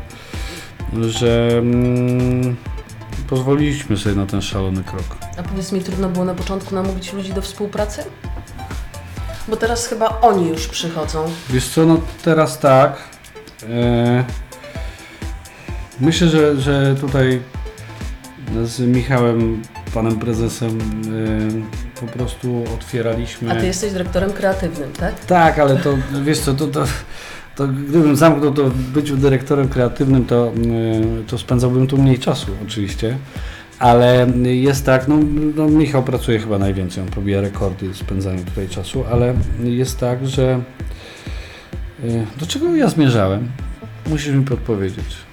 że mm, pozwoliliśmy sobie na ten szalony krok. A powiedz mi, trudno było na początku namówić ludzi do współpracy? Bo teraz chyba oni już przychodzą. Wiesz co, no teraz tak. E, myślę, że, że tutaj z Michałem, panem prezesem, e, po prostu otwieraliśmy. A ty jesteś dyrektorem kreatywnym, tak? Tak, ale to wiesz co, to, to, to gdybym zamknął to w byciu dyrektorem kreatywnym, to, e, to spędzałbym tu mniej czasu oczywiście. Ale jest tak, no, no Michał pracuje chyba najwięcej, on probija rekordy spędzania tutaj czasu, ale jest tak, że y, do czego ja zmierzałem? Musisz mi podpowiedzieć.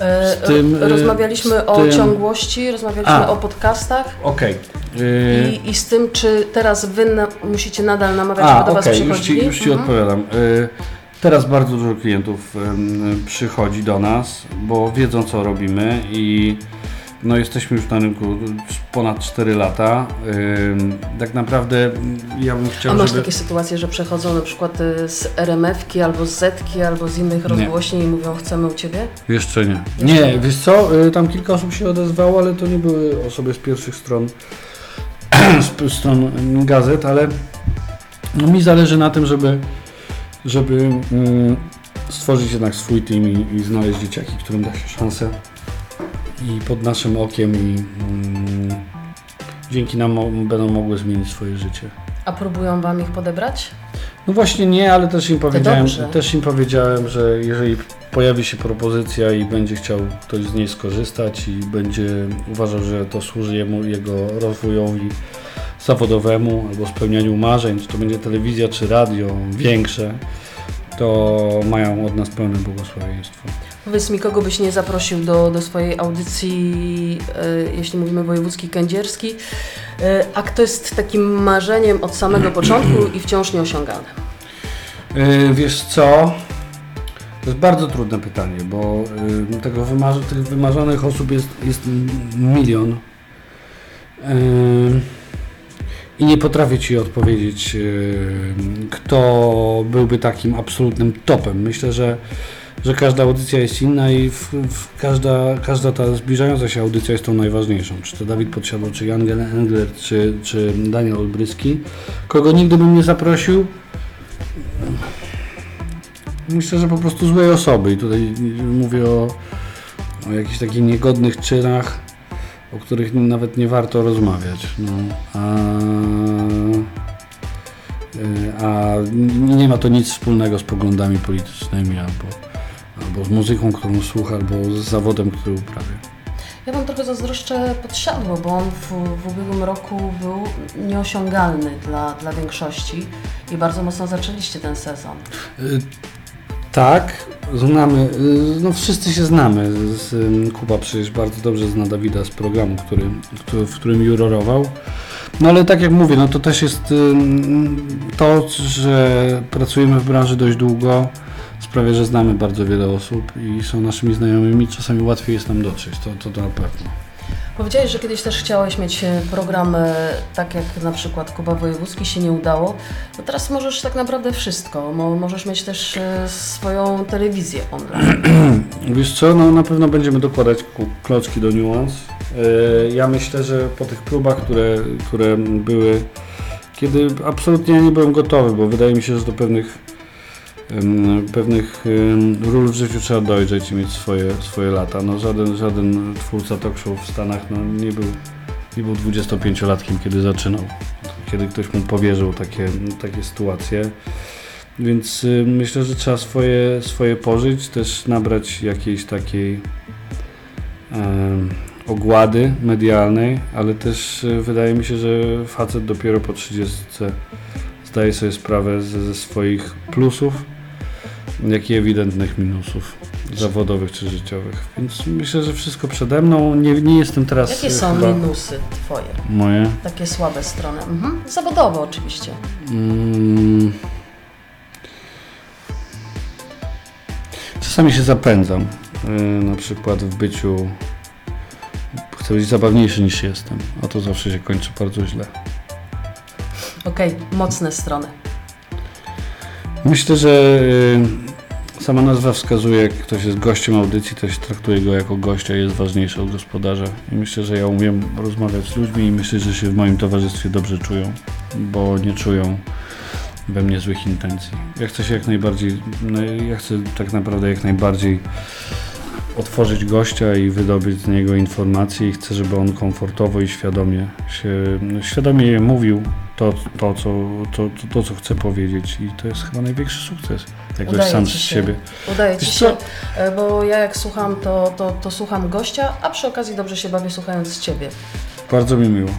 E, Z tym, e, rozmawialiśmy z o tym- ciągłości, rozmawialiśmy A. o podcastach Okej. Y, i, i z tym, czy teraz wy na, musicie nadal namawiać, A, do was okej, już Ci, przychodzili. już ci Mhm. odpowiadam. Y, Teraz bardzo dużo klientów przychodzi do nas, bo wiedzą co robimy i no, jesteśmy już na rynku ponad 4 lata. Tak naprawdę ja bym A chciał, masz żeby... takie sytuacje, że przechodzą na przykład y, z RMF-ki albo z Z-ki, albo z innych rozgłośni i mówią chcemy u Ciebie? Jeszcze nie. Nie, wiesz co, y, tam kilka osób się odezwało, ale to nie były osoby z pierwszych stron, z stron gazet, ale no, mi zależy na tym, żeby, żeby mm, stworzyć jednak swój team i, i znaleźć dzieciaki, którym da się szansę i pod naszym okiem i mm, dzięki nam mo- będą mogły zmienić swoje życie. A próbują Wam ich podebrać? No właśnie nie, ale też im powiedziałem, dobrze. też im powiedziałem, że jeżeli pojawi się propozycja i będzie chciał ktoś z niej skorzystać i będzie uważał, że to służy jemu, jego rozwojowi zawodowemu albo spełnianiu marzeń, czy to będzie telewizja czy radio większe, to mają od nas pełne błogosławieństwo. Powiedz mi, kogo byś nie zaprosił do, do swojej audycji, y, jeśli mówimy wojewódzki kędzierski, y, a kto jest takim marzeniem od samego początku i wciąż nieosiągane? Yy, wiesz co? To jest bardzo trudne pytanie, bo yy, tego wymarzy, tych wymarzonych osób jest, jest milion. Yy, I nie potrafię Ci odpowiedzieć, yy, kto byłby takim absolutnym topem. Myślę, że że każda audycja jest inna i w, w każda, każda ta zbliżająca się audycja jest tą najważniejszą. Czy to Dawid Podsiadło, czy Jan Engler, czy, czy Daniel Olbryski. Kogo nigdy bym nie zaprosił? Myślę, że po prostu złej osoby i tutaj mówię o, o jakichś takich niegodnych czynach, o których nawet nie warto rozmawiać. No, a, a nie ma to nic wspólnego z poglądami politycznymi albo, albo z muzyką, którą słucha, albo z zawodem, który uprawia. Ja Wam trochę zazdroszczę podsiadło, bo on w, w ubiegłym roku był nieosiągalny dla, dla większości i bardzo mocno zaczęliście ten sezon. Y, tak, znamy, y, no wszyscy się znamy. Kuba przecież bardzo dobrze zna Dawida z programu, który, który, w którym jurorował. No ale tak jak mówię, no to też jest to, że pracujemy w branży dość długo, sprawia, że znamy bardzo wiele osób i są naszymi znajomymi. Czasami łatwiej jest nam dotrzeć, to, to, to na pewno. Powiedziałeś, że kiedyś też chciałeś mieć e, program e, tak jak na przykład Kuba Wojewódzki, się nie udało. No teraz możesz tak naprawdę wszystko. możesz mieć też e, swoją telewizję online. Wiesz co, no na pewno będziemy dokładać klocki do niuans. Ja myślę, że po tych próbach, które, które były, kiedy absolutnie nie byłem gotowy, bo wydaje mi się, że do pewnych pewnych ról w życiu trzeba dojrzeć i mieć swoje, swoje lata. No, żaden, żaden twórca talk show w Stanach no, nie był, nie był 25-latkiem, kiedy zaczynał, kiedy ktoś mu powierzył takie, takie sytuacje. Więc myślę, że trzeba swoje, swoje pożyć, też nabrać jakiejś takiej ogłady medialnej, ale też y, wydaje mi się, że facet dopiero po 30 zdaje sobie sprawę ze, ze swoich plusów jak i ewidentnych minusów zawodowych czy życiowych. Więc myślę, że wszystko przede mną. Nie, nie jestem teraz. Jakie są chyba... minusy Twoje? Moje? Takie słabe strony. Mhm. Zawodowo oczywiście. Mm. Czasami się zapędzam. Yy, na przykład w byciu. Chcę być zabawniejszy niż jestem, a to zawsze się kończy bardzo źle. Okej, okay, mocne strony. Myślę, że yy, Sama nazwa wskazuje, jak ktoś jest gościem audycji, to się traktuje go jako gościa i jest ważniejszy od gospodarza. I myślę, że ja umiem rozmawiać z ludźmi i myślę, że się w moim towarzystwie dobrze czują, bo nie czują we mnie złych intencji. Ja chcę się jak najbardziej, no, ja chcę tak naprawdę jak najbardziej otworzyć gościa i wydobyć z niego informacje i chcę, żeby on komfortowo i świadomie się, świadomie mówił to, to, co, to, to, to, co chce powiedzieć i to jest chyba największy sukces, jak ktoś sam z siebie. Udaje Ci się, e, bo ja jak słucham, to, to, to słucham gościa, a przy okazji dobrze się bawię słuchając z Ciebie. Bardzo mi miło.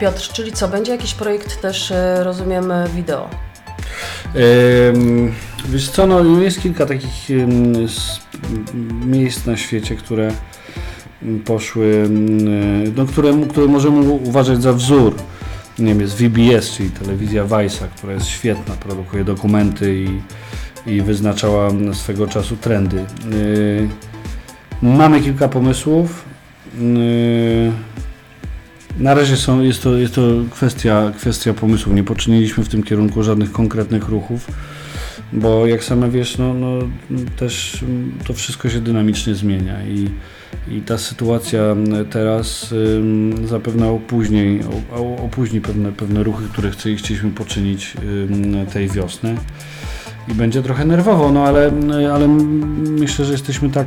Piotr, czyli co, będzie jakiś projekt też, e, rozumiem, wideo? Wiesz co, no jest kilka takich miejsc na świecie, które poszły, no, które, które możemy uważać za wzór. Nie wiem, jest VBS, czyli telewizja Vice'a, która jest świetna, produkuje dokumenty i, i wyznaczała swego czasu trendy. Yy, mamy kilka pomysłów. Yy, na razie są, jest, to, jest to kwestia, kwestia pomysłów. Nie poczyniliśmy w tym kierunku żadnych konkretnych ruchów, bo jak same wiesz, no, no, też to wszystko się dynamicznie zmienia i, i ta sytuacja teraz ym, zapewne opóźni, opóźni pewne, pewne ruchy, które chcieliśmy poczynić ym, tej wiosny i będzie trochę nerwowo, no ale, ale myślę, że jesteśmy tak.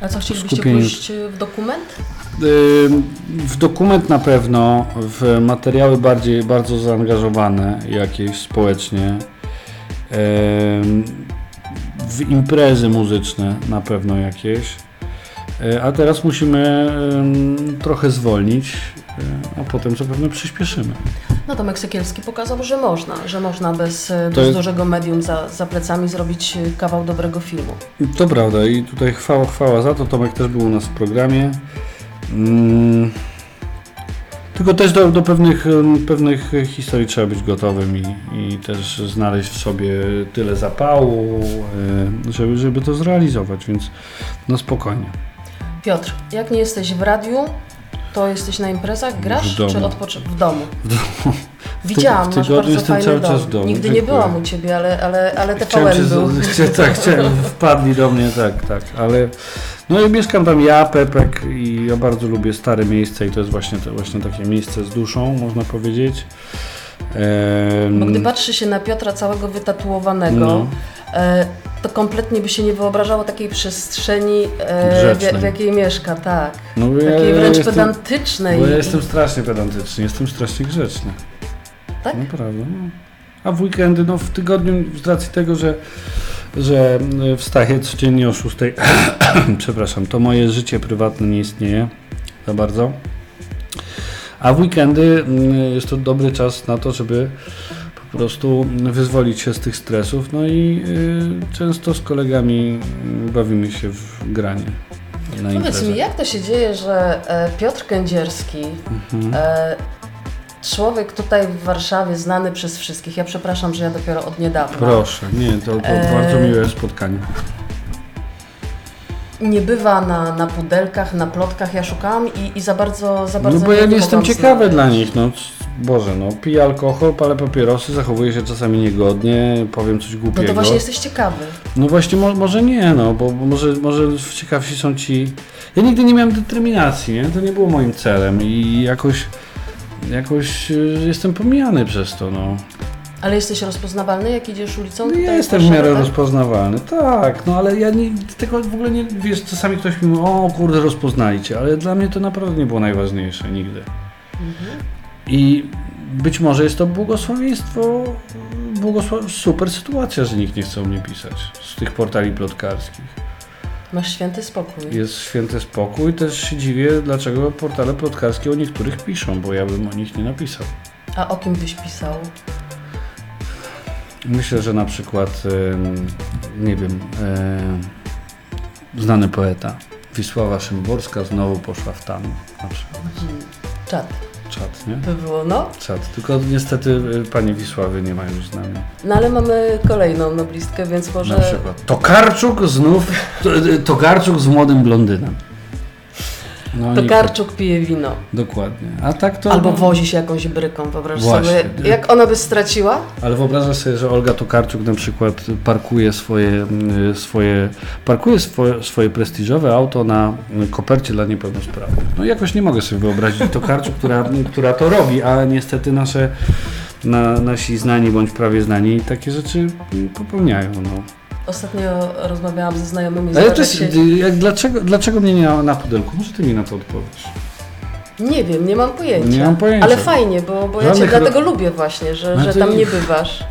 A co chcielibyście skupieni... pójść w dokument? w dokument na pewno, w materiały bardziej, bardzo zaangażowane jakieś społecznie, w imprezy muzyczne na pewno jakieś. E, a teraz musimy trochę zwolnić, e, a potem zapewne przyspieszymy. No to Meksykielski pokazał, że można, że można bez, bez jest... dużego medium za, za plecami zrobić kawał dobrego filmu. To prawda i tutaj chwała, chwała za to. Tomek też był u nas w programie. Mm. Tylko też do, do pewnych, pewnych historii trzeba być gotowym i, i też znaleźć w sobie tyle zapału, żeby, żeby to zrealizować, więc no spokojnie. Piotr, jak nie jesteś w radiu, to jesteś na imprezach, grasz czy odpoczywasz w domu? W domu. Widziałam, w tygodniu jestem cały dom. czas w domu. Nigdy nie Dziękuję. byłam u Ciebie, ale, ale, ale Chciałem TVN się, był. tak, chciałem, wpadli do mnie, tak, tak, ale no i mieszkam tam ja, Pepek i ja bardzo lubię stare miejsce i to jest właśnie, to, właśnie takie miejsce z duszą, można powiedzieć. Em, Bo gdy patrzy się na Piotra całego wytatuowanego, No. e, to kompletnie by się nie wyobrażało takiej przestrzeni, e, w, w jakiej mieszka, tak. no, Takiej ja wręcz jestem, pedantycznej. Ja jestem strasznie pedantyczny, jestem strasznie grzeczny. Tak? Naprawdę. No. A w weekendy, no w tygodniu, z racji tego, że, że e, wstaję codziennie o 6, przepraszam, to moje życie prywatne nie istnieje za bardzo. A w weekendy mm, jest to dobry czas na to, żeby po prostu wyzwolić się z tych stresów. No i y, często z kolegami y, bawimy się w granie. Na Powiedz imprezę. mi, jak to się dzieje, że e, Piotr Kędzierski, Mhm. e, człowiek tutaj w Warszawie znany przez wszystkich, ja przepraszam, że ja dopiero od niedawna, Proszę, nie, to, to E, bardzo miłe spotkanie. nie bywa na, na pudelkach, na plotkach, ja szukałam i, i za bardzo, za bardzo No bo ja nie jestem ciekawy dla nich, no Boże, no piję alkohol, palę papierosy, zachowuję się czasami niegodnie, powiem coś No głupiego. to właśnie jesteś ciekawy. No właśnie, mo, może nie, no, bo, bo może, może ciekawsi są ci... Ja nigdy nie miałem determinacji, nie? To nie było moim celem i jakoś, jakoś y, jestem pomijany przez to, no. Ale jesteś rozpoznawalny, jak idziesz ulicą? No ja jestem w miarę tak? rozpoznawalny, tak, no ale ja nie, tego w ogóle nie, wiesz, czasami ktoś mi mówi, o kurde, rozpoznajcie, ale dla mnie to naprawdę nie było najważniejsze nigdy. Mhm. I być może jest to błogosławieństwo, błogosław... super sytuacja, że nikt nie chce o mnie pisać z tych portali plotkarskich. Masz święty spokój. Jest święty spokój, też się dziwię, dlaczego portale plotkarskie o niektórych piszą, bo ja bym o nich nie napisał. A o kim byś pisał? Myślę, że na przykład, nie wiem, em, znany poeta Wisława Szymborska znowu poszła w tam, na przykład. Czad. Czad, nie? By było, no. Czad. Tylko niestety y, pani Wisławy nie ma już z nami. No ale mamy kolejną noblistkę, więc może... Na przykład. Tokarczuk znów, to- y, Tokarczuk z młodym blondynem. No, nie- Tokarczuk pije wino. Dokładnie. A tak to... Albo wozi się jakąś bryką, wyobraź Właśnie. sobie. Jak ona by straciła? Ale wyobrażasz sobie, że Olga Tokarczuk na przykład parkuje swoje, y, swoje, parkuje swoje, swoje prestiżowe auto na kopercie dla niepełnosprawnych. No jakoś nie mogę sobie wyobrazić Tokarczuk, która, która to robi, a niestety nasze, na, nasi znani bądź prawie znani takie rzeczy popełniają. No. Ostatnio rozmawiałam ze znajomymi, Ale też, jak się... jak, dlaczego, dlaczego mnie nie ma na pudelku? Może ty mi na to odpowiesz. Nie wiem, nie mam pojęcia. Nie mam pojęcia. Ale fajnie, bo, bo ja cię dlatego lubię właśnie, że, No że to tam nie bywasz.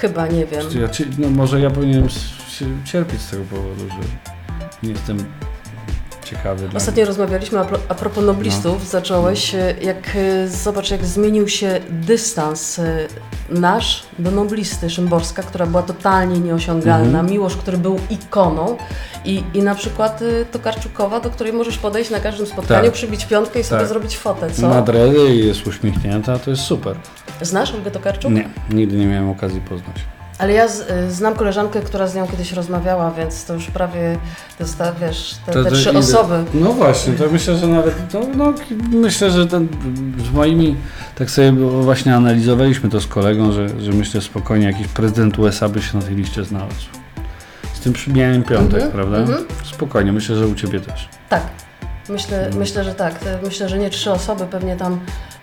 Chyba, nie wiem. Ja, no może ja powinienem cierpieć z tego powodu, że nie jestem ciekawy Ostatnio rozmawialiśmy a, pro, a propos noblistów, No. zacząłeś, e, jak e, zobacz jak zmienił się dystans e, nasz do noblisty Szymborska, która była totalnie nieosiągalna, Mhm. Miłosz, który był ikoną i, i na przykład Tokarczukowa, do której możesz podejść na każdym spotkaniu, Tak. przybić piątkę i sobie Tak. zrobić fotę, co? Ma dredy i jest uśmiechnięta, to jest super. Znasz Olgę Tokarczuk? Nie, nigdy nie miałem okazji poznać. Ale ja z, y, znam koleżankę, która z nią kiedyś rozmawiała, więc to już prawie, to jest ta, wiesz, te, To- te trzy ile- osoby. No właśnie, to myślę, że nawet, no, no myślę, że ten, z moimi, tak sobie właśnie analizowaliśmy to z kolegą, że, że myślę spokojnie jakiś prezydent USA by się na tej liście znalazł. Z tym przybijałem piątek, Mhm, prawda? mhm. Spokojnie, myślę, że u Ciebie też. Tak. Myślę, Mm. myślę, że tak. Myślę, że nie trzy osoby, pewnie tam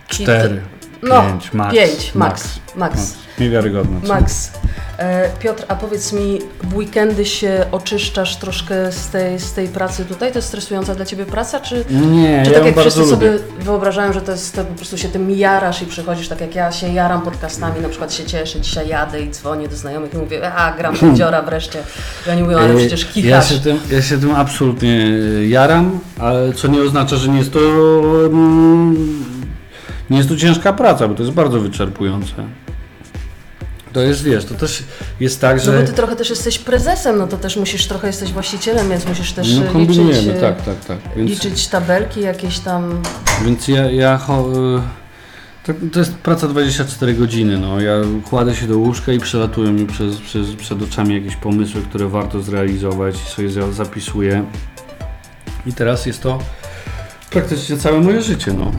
Cztery, No, pięć, max. pięć, max. Max. max. Niewiarygodne. co? Max. E, Piotr, a powiedz mi, w weekendy się oczyszczasz troszkę z tej, z tej pracy tutaj? To jest stresująca dla Ciebie praca, czy, Nie, czy ja tak jak wszyscy lubię. sobie wyobrażają, że to jest to po prostu się tym jarasz i przychodzisz tak jak ja się jaram podcastami, na przykład się cieszę, dzisiaj jadę i dzwonię do znajomych i mówię, a gram dziora wreszcie. I oni mówią, ale przecież ja kichasz. się, tym, ja się tym absolutnie y, jaram, ale co nie oznacza, że nie jest to mm, nie jest to ciężka praca, bo to jest bardzo wyczerpujące. To jest, wiesz, to też jest tak, No że bo ty trochę też jesteś prezesem, no to też musisz, trochę jesteś właścicielem, więc musisz też no, liczyć, kombinujemy, e, tak, tak, tak. Więc, liczyć tabelki jakieś tam. więc ja, ja y, to, to jest praca 24 godziny, no. Ja kładę się do łóżka i przelatują mi przez, przez, przed oczami jakieś pomysły, które warto zrealizować i sobie za- zapisuję. I teraz jest to praktycznie całe moje życie, no.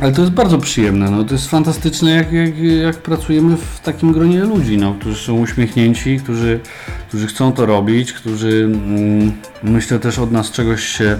Ale to jest bardzo przyjemne, no. to jest fantastyczne, jak, jak, jak pracujemy w takim gronie ludzi, no, którzy są uśmiechnięci, którzy, którzy chcą to robić, którzy mm, myślę też od nas czegoś się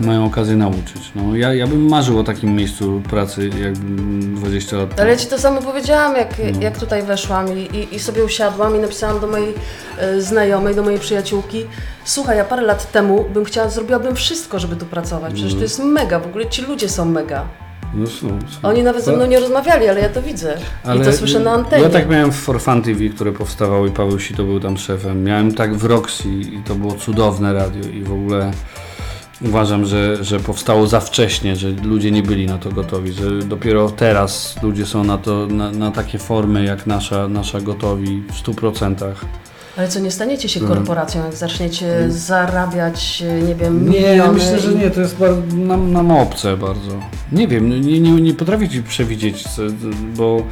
mają okazję nauczyć. No, ja, ja bym marzył o takim miejscu pracy jakbym 20 lat temu. Ale ja Ci to samo powiedziałam, jak, No. jak tutaj weszłam i, i, i sobie usiadłam i napisałam do mojej e, znajomej, do mojej przyjaciółki Słuchaj, ja parę lat temu bym chciała, zrobiłabym wszystko, żeby tu pracować. Przecież to jest mega, w ogóle ci ludzie są mega. No, są, są. Oni nawet ze mną nie rozmawiali, ale ja to widzę. I to słyszę na antenie. Ja tak miałem w For Fun TV, które powstawało i Paweł Sito był tam szefem. Miałem tak w Roxy i to było cudowne radio i w ogóle uważam, że, że powstało za wcześnie, że ludzie nie byli na to gotowi, że dopiero teraz ludzie są na to, na, na takie formy jak nasza, nasza gotowi w 100%. Ale co, nie staniecie się Mhm. korporacją, jak zaczniecie zarabiać, e, nie wiem, Nie, miliony? myślę, że nie, to jest bardzo, nam, nam obce bardzo. Nie wiem, nie, nie, nie potrafię Ci przewidzieć, bo,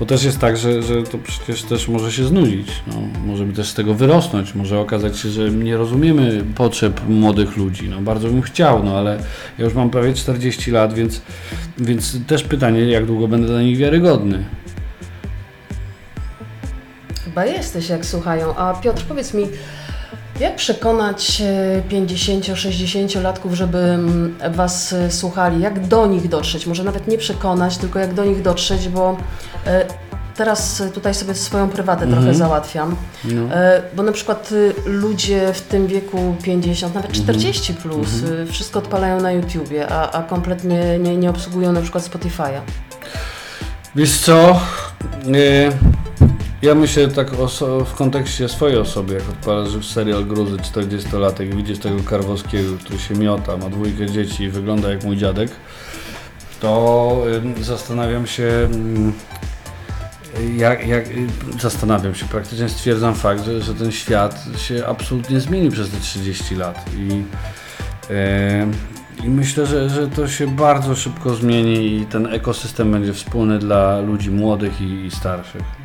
bo też jest tak, że, że to przecież też może się znudzić. No, możemy też z tego wyrosnąć, może okazać się, że nie rozumiemy potrzeb młodych ludzi. No, bardzo bym chciał, no ale ja już mam prawie 40 lat, więc, więc też pytanie, jak długo będę dla nich wiarygodny. Chyba jesteś, jak słuchają. A Piotr, powiedz mi, jak przekonać e, 50-60-latków, żeby mm, Was e, słuchali? Jak do nich dotrzeć? Może nawet nie przekonać, tylko jak do nich dotrzeć, bo e, teraz e, tutaj sobie swoją prywatę Mhm. trochę załatwiam. No. E, Bo na przykład ludzie w tym wieku 50, nawet Mhm. 40 plus, y, wszystko odpalają na YouTubie, a, a kompletnie nie, nie obsługują na przykład Spotify'a. Wiesz co? Nie. Ja myślę tak w kontekście swojej osoby, jak odpalasz serial Gruzy 40-latek, widzisz tego Karwowskiego, który się miota, ma dwójkę dzieci i wygląda jak mój dziadek, to zastanawiam się, jak, jak, zastanawiam się, praktycznie stwierdzam fakt, że, że ten świat się absolutnie zmienił przez te 30 lat i I myślę, że, że to się bardzo szybko zmieni i ten ekosystem będzie wspólny dla ludzi młodych i, i starszych.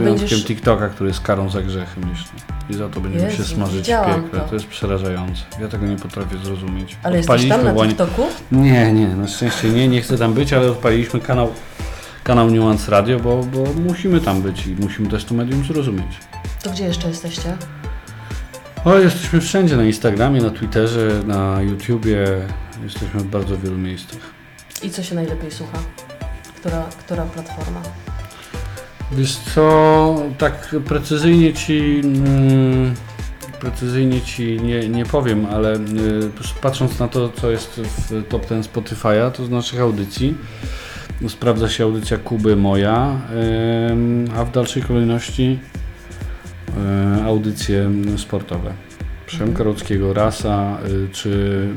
Wyjątkiem będziesz- TikToka, który jest karą za grzechy, myślę. I za to będziemy się Jezu, smażyć w piekle. to. To jest przerażające. Ja tego nie potrafię zrozumieć. Ale jesteś tam na TikToku? Nie, nie, na szczęście nie, nie chcę tam być, ale odpaliliśmy kanał, kanał Nuance Radio, bo, bo musimy tam być i musimy też to medium zrozumieć. To gdzie jeszcze jesteście? O, jesteśmy wszędzie, na Instagramie, na Twitterze, na YouTubie, jesteśmy w bardzo wielu miejscach. I co się najlepiej słucha? Która, która platforma? Wiesz co, tak precyzyjnie ci, mm, precyzyjnie ci nie, nie powiem, ale y, patrząc na to, co jest w top ten Spotify'a, to z naszych audycji, sprawdza się audycja Kuby moja, a w dalszej kolejności y, audycje sportowe. Przemka Rudzkiego, Rasa, y, czy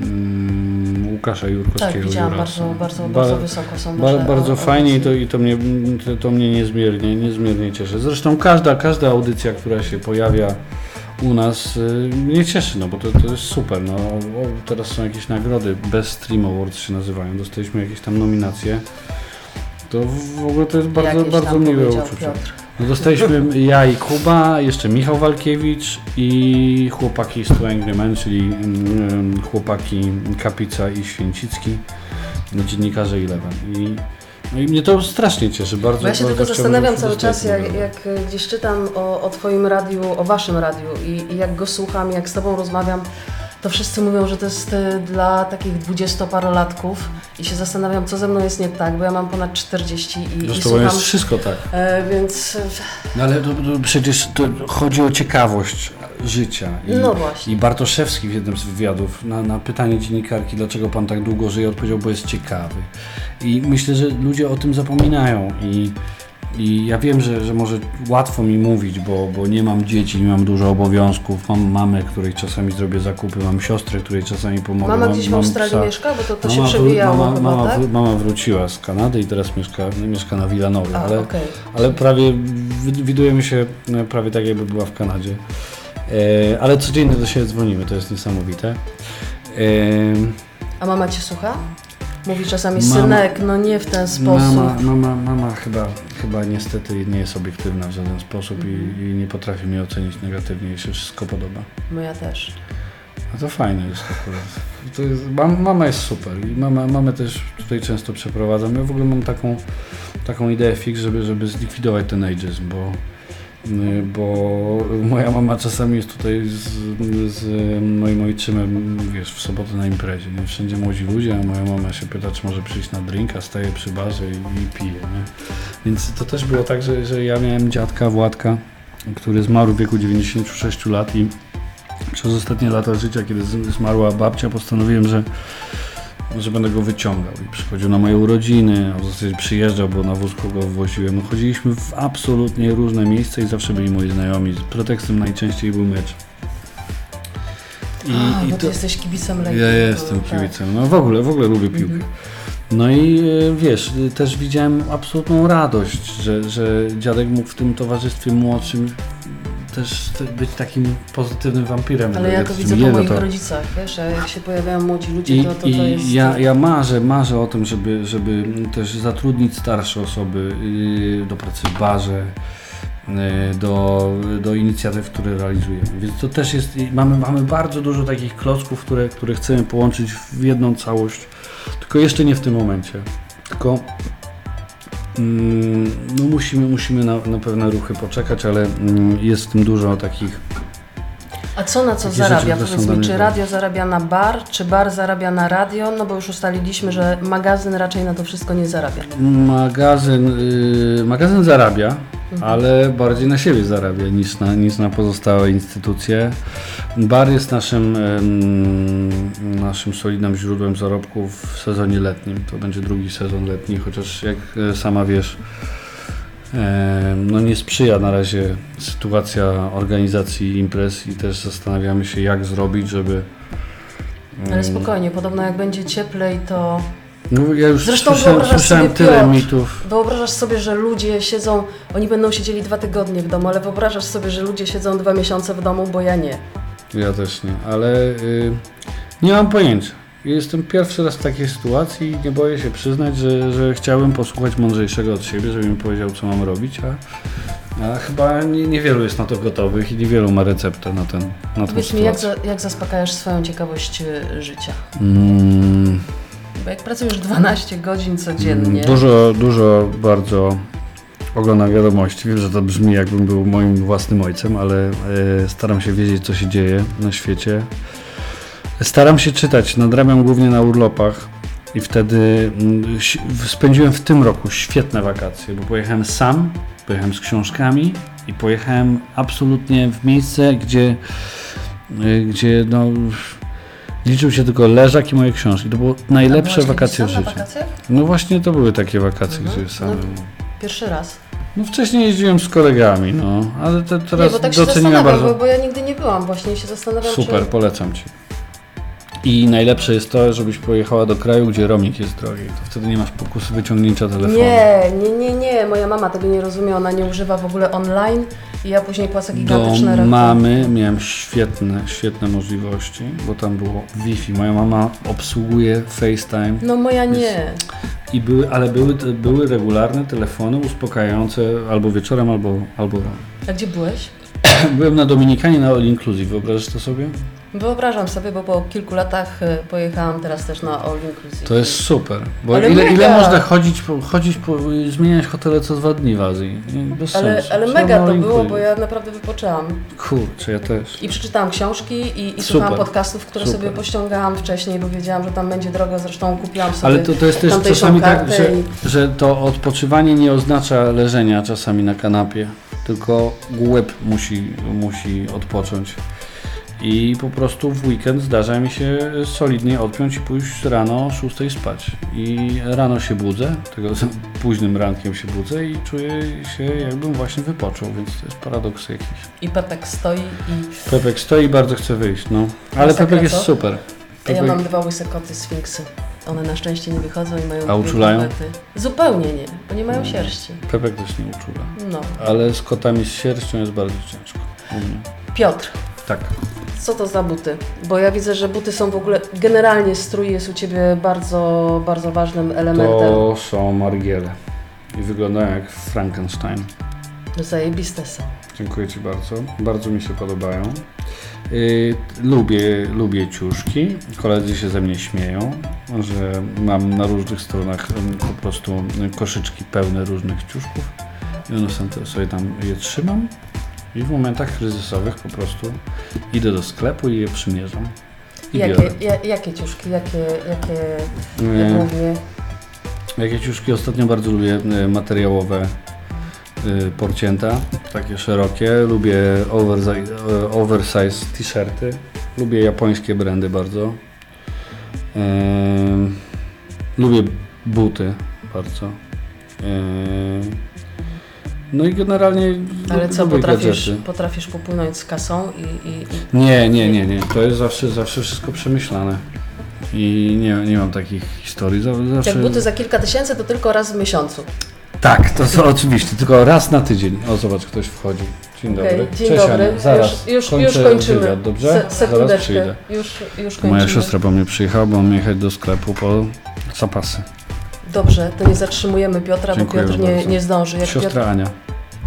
mm, Łukasza Jurkowskiego. Tak, widziałam, Jurasa. bardzo, bardzo, Ba- bardzo wysoko są Ba- bardzo fajnie i to, i to, mnie, to, mnie niezmiernie, niezmiernie cieszy. Zresztą każda, każda audycja, która się pojawia u nas y, mnie cieszy, no bo to, to jest super. No, o, teraz są jakieś nagrody, Best Stream Awards się nazywają, dostaliśmy jakieś tam nominacje. To w ogóle to jest bardzo, Jakieś bardzo miłe uczucie. Piotr. No, dostaliśmy ja i Kuba, jeszcze Michał Walkiewicz i chłopaki z Two Angry Men, czyli mm, chłopaki Kapica i Święcicki, no, dziennikarze Eleven. I, no i mnie to strasznie cieszy, bardzo ja się bardzo tylko zastanawiam cały czas, jak, jak gdzieś czytam o, o Twoim radiu, o Waszym radiu i, i jak go słucham, jak z Tobą rozmawiam, to wszyscy mówią, że to jest e, dla takich dwudziestoparolatków i się zastanawiam, co ze mną jest nie tak, bo ja mam ponad 40 i, i Zresztą słucham, jest wszystko tak. e, więc e, No ale to, to przecież to chodzi o ciekawość życia. I, no właśnie. I Bartoszewski w jednym z wywiadów na, na pytanie dziennikarki, dlaczego pan tak długo żyje, odpowiedział, bo jest ciekawy. I myślę, że ludzie o tym zapominają i, i ja wiem, że, że może łatwo mi mówić, bo, bo nie mam dzieci, nie mam dużo obowiązków, mam mamę, której czasami zrobię zakupy, mam siostrę, której czasami pomogę. Mama mam, gdzieś w mam Australii psa. mieszka, bo to, to się Mama wró- przewijało mama, chyba, mama, tak? mama wróciła z Kanady i teraz mieszka, mieszka na Villanowie, A, ale, okej. ale prawie wi- widujemy się e, prawie tak, jakby była w Kanadzie. E, ale codziennie do siebie dzwonimy, to jest niesamowite. E, A mama Cię słucha? Mówi czasami, Mama- synek, no nie w ten sposób. mama mama, mama chyba, chyba niestety nie jest obiektywna w żaden sposób i, i nie potrafi mnie ocenić negatywnie, jej się wszystko podoba. No ja też. No to fajne jest akurat. To jest, mam, mama jest super i mama, mamę też tutaj często przeprowadzam. Ja w ogóle mam taką, taką ideę fix, żeby, żeby zlikwidować ten ageism, bo, bo moja mama czasami jest tutaj z, z moim ojczymem, wiesz, w sobotę na imprezie, nie? Wszędzie młodzi ludzie, a moja mama się pyta, czy może przyjść na drinka, staje przy barze i, i pije, nie? Więc to też było tak, że, że ja miałem dziadka, Władka, który zmarł w wieku 96 lat i przez ostatnie lata życia, kiedy zmarła babcia, postanowiłem, że, że będę go wyciągał. I przychodził na moje urodziny, a w zasadzie przyjeżdżał, bo na wózku go woziłem. No, chodziliśmy w absolutnie różne miejsca i zawsze byli moi znajomi. Pretekstem najczęściej był mecz. A, I, i bo to, ty jesteś kibicem Legii. ja jestem Tak. kibicem. No w ogóle, w ogóle lubię piłkę. Mhm. No i e, wiesz, e, też widziałem absolutną radość, że, że dziadek mógł w tym towarzystwie młodszym też te- być takim pozytywnym wampirem. Ale ja to widzę po jeno moich to- rodzicach, wiesz, jak się pojawiają młodzi ludzie, I, to, to, to i jest... ja, ja marzę, marzę o tym, żeby, żeby też zatrudnić starsze osoby yy, do pracy w barze, yy, do, do inicjatyw, które realizujemy. Więc to też jest, mamy, mamy bardzo dużo takich klocków, które, które chcemy połączyć w jedną całość, tylko jeszcze nie w tym momencie. Tylko no musimy, musimy na, na pewne ruchy poczekać, ale mm, jest w tym dużo takich A co na co zarabia? Powiedz mi, czy radio zarabia na bar, czy bar zarabia na radio? No bo już ustaliliśmy, że magazyn raczej na to wszystko nie zarabia. Magazyn, y, magazyn zarabia, Mhm. ale bardziej na siebie zarabia niż na, niż na pozostałe instytucje. Bar jest naszym, ym, naszym solidnym źródłem zarobków w sezonie letnim. To będzie drugi sezon letni, chociaż jak e, sama wiesz, no nie sprzyja na razie sytuacja organizacji imprez i też zastanawiamy się jak zrobić, żeby... Ale spokojnie, podobno jak będzie cieplej, to No ja już Zresztą słyszałem, wyobrażasz słyszałem sobie, tyle Piotr, mitów. wyobrażasz sobie, że ludzie siedzą, oni będą siedzieli dwa tygodnie w domu, ale wyobrażasz sobie, że ludzie siedzą dwa miesiące w domu, bo ja nie. Ja też nie, ale y, nie mam pojęcia. Jestem pierwszy raz w takiej sytuacji i nie boję się przyznać, że, że chciałbym posłuchać mądrzejszego od siebie, żeby mi powiedział, co mam robić, a, a chyba nie, niewielu jest na to gotowych i niewielu ma receptę na, ten, na Powiedz mi, jak, za, jak zaspokajasz swoją ciekawość y, życia? Mm, Bo jak pracujesz 12 godzin codziennie, Dużo, dużo bardzo oglądam wiadomości. Wiem, że to brzmi jakbym był moim własnym ojcem, ale e, staram się wiedzieć, co się dzieje na świecie. Staram się czytać, nadrabiam głównie na urlopach i wtedy mm, spędziłem w tym roku świetne wakacje, bo pojechałem sam, pojechałem z książkami i pojechałem absolutnie w miejsce, gdzie, y, gdzie no, liczył się tylko leżak i moje książki. To było A najlepsze byłaś wakacje w życiu. na wakacjach? No właśnie to były takie wakacje, Mhm. gdzie sam. No, Pierwszy raz. No wcześniej jeździłem z kolegami, no, ale te, teraz nie, bo tak się doceniłem bardzo. bo, bo ja nigdy nie byłam właśnie i się zastanawiam, Super, czy... polecam Ci. I najlepsze jest to, żebyś pojechała do kraju, gdzie roaming jest drogi. To wtedy nie masz pokusy wyciągnięcia telefonu. Nie, nie, nie, nie. Moja mama tego nie rozumie, ona nie używa w ogóle online i ja później płacę Do gigantyczne rachunki. mamy miałem świetne, świetne możliwości, bo tam było Wi-Fi. Moja mama obsługuje FaceTime No moja nie. i były, ale były, były regularne telefony uspokajające albo wieczorem, albo, albo rano. A gdzie byłeś? Byłem na Dominikanie na All Inclusive, wyobrażasz to sobie? Wyobrażam sobie, bo po kilku latach y, pojechałam teraz też na All Inclusive. To jest super, bo Ale ile, mega. ile można chodzić, chodzić po, zmieniać hotele co dwa dni w Azji? Bez Ale, sensu. ale mega to było, bo ja naprawdę wypoczęłam. Kurczę, ja też. I przeczytałam książki i, i słuchałam podcastów, które Super. sobie pościągałam wcześniej, bo wiedziałam, że tam będzie drogo. Zresztą kupiłam sobie Ale to, to jest też czasami tak, że, i- że to odpoczywanie nie oznacza leżenia czasami na kanapie, tylko łeb musi, musi odpocząć. I po prostu w weekend zdarza mi się solidnie odpiąć i pójść rano o 6 spać. I rano się budzę, tego późnym rankiem się budzę i czuję się jakbym właśnie wypoczął, więc to jest paradoks jakiś. i Pepek stoi i Pepek stoi i bardzo chce wyjść, no. Ale Masakra, Pepek jest co? super. ja Pepek... mam dwa łyse koty sfinksy. One na szczęście nie wychodzą i mają A uczulają? komplety. Zupełnie nie, bo nie mają Mm. sierści. Pepek też nie uczula. No. Ale z kotami z sierścią jest bardzo ciężko. U mnie. Piotr, Tak. Co to za buty? Bo ja widzę, że buty są w ogóle, generalnie strój jest u Ciebie bardzo, bardzo ważnym elementem. To są margiele. I wyglądają jak Frankenstein. No zajebiste są. Dziękuję Ci bardzo. Bardzo mi się podobają. Yy, lubię, lubię ciuszki. Koledzy się ze mnie śmieją, że mam na różnych stronach po prostu y, koszyczki pełne różnych ciuszków. I one sobie tam je trzymam. I w momentach kryzysowych po prostu idę do sklepu i je przymierzam. I biorę. Jakie, ja, jakie ciuszki, jakie, jakie Yy, głównie? Jakie ciuszki ostatnio bardzo lubię y, materiałowe y, porcięta, takie szerokie. Lubię oversize, y, oversize t-shirty. Lubię japońskie brandy bardzo. Lubię buty bardzo. No i generalnie Ale co, potrafisz, gadżety. potrafisz popłynąć z kasą i, i, i Nie, nie, nie, nie. To jest zawsze, zawsze wszystko przemyślane. I nie, nie mam takich historii. Zaw- Zawsze... jak buty za kilka tysięcy, to tylko raz w miesiącu. Tak, to są oczywiście, tylko raz na tydzień. O, zobacz, ktoś wchodzi. Dzień dobry. Dzień Cześć, dobry. Ania. Zaraz już, już, już kończymy. Wywiad, dobrze? Se, Zaraz przyjdę. Już, już kończymy. Moja siostra po mnie przyjechała, bo mam jechać do sklepu po zapasy. Dobrze, to nie zatrzymujemy Piotra, Dziękuję bo Piotr nie, bardzo. nie zdąży. Jak, Piotr, Siostra Ania.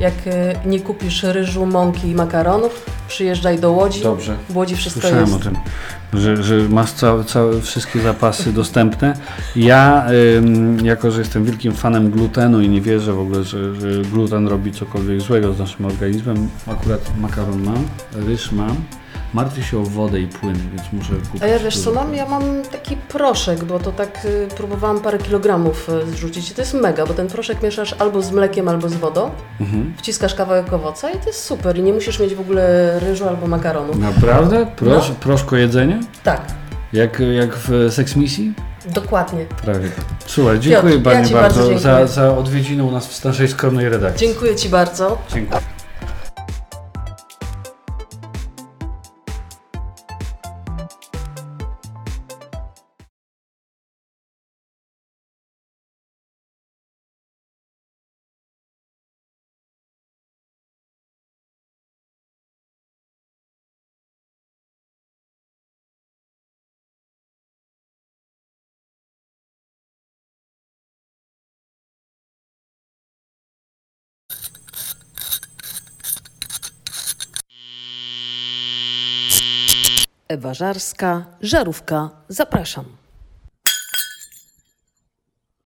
jak y, nie kupisz ryżu, mąki i makaronów, przyjeżdżaj do Łodzi. Dobrze. W Łodzi wszystko Słyszałem jest. o tym, że, że masz całe, całe, wszystkie zapasy dostępne. Ja, ym, jako że jestem wielkim fanem glutenu i nie wierzę w ogóle, że, że gluten robi cokolwiek złego z naszym organizmem, akurat makaron mam, ryż mam, martwię się o wodę i płyny, więc muszę kupić. A ja wiesz co mam? Ja mam taki proszek, bo to tak y, próbowałam parę kilogramów y, zrzucić i to jest mega, bo ten proszek mieszasz albo z mlekiem, albo z wodą, Mhm. wciskasz kawałek owoca i to jest super i nie musisz mieć w ogóle ryżu albo makaronu. Naprawdę? Prosz, No. Proszko jedzenie? Tak, Jak, jak w Sex Misji? dokładnie. Prawie. Słuchaj, dziękuję ja Ci bardzo, bardzo za, dziękuję. za odwiedziny u nas w naszej skromnej redakcji. Dziękuję Ci bardzo. Dziękuję. Ewa Żarska, Żarówka, zapraszam.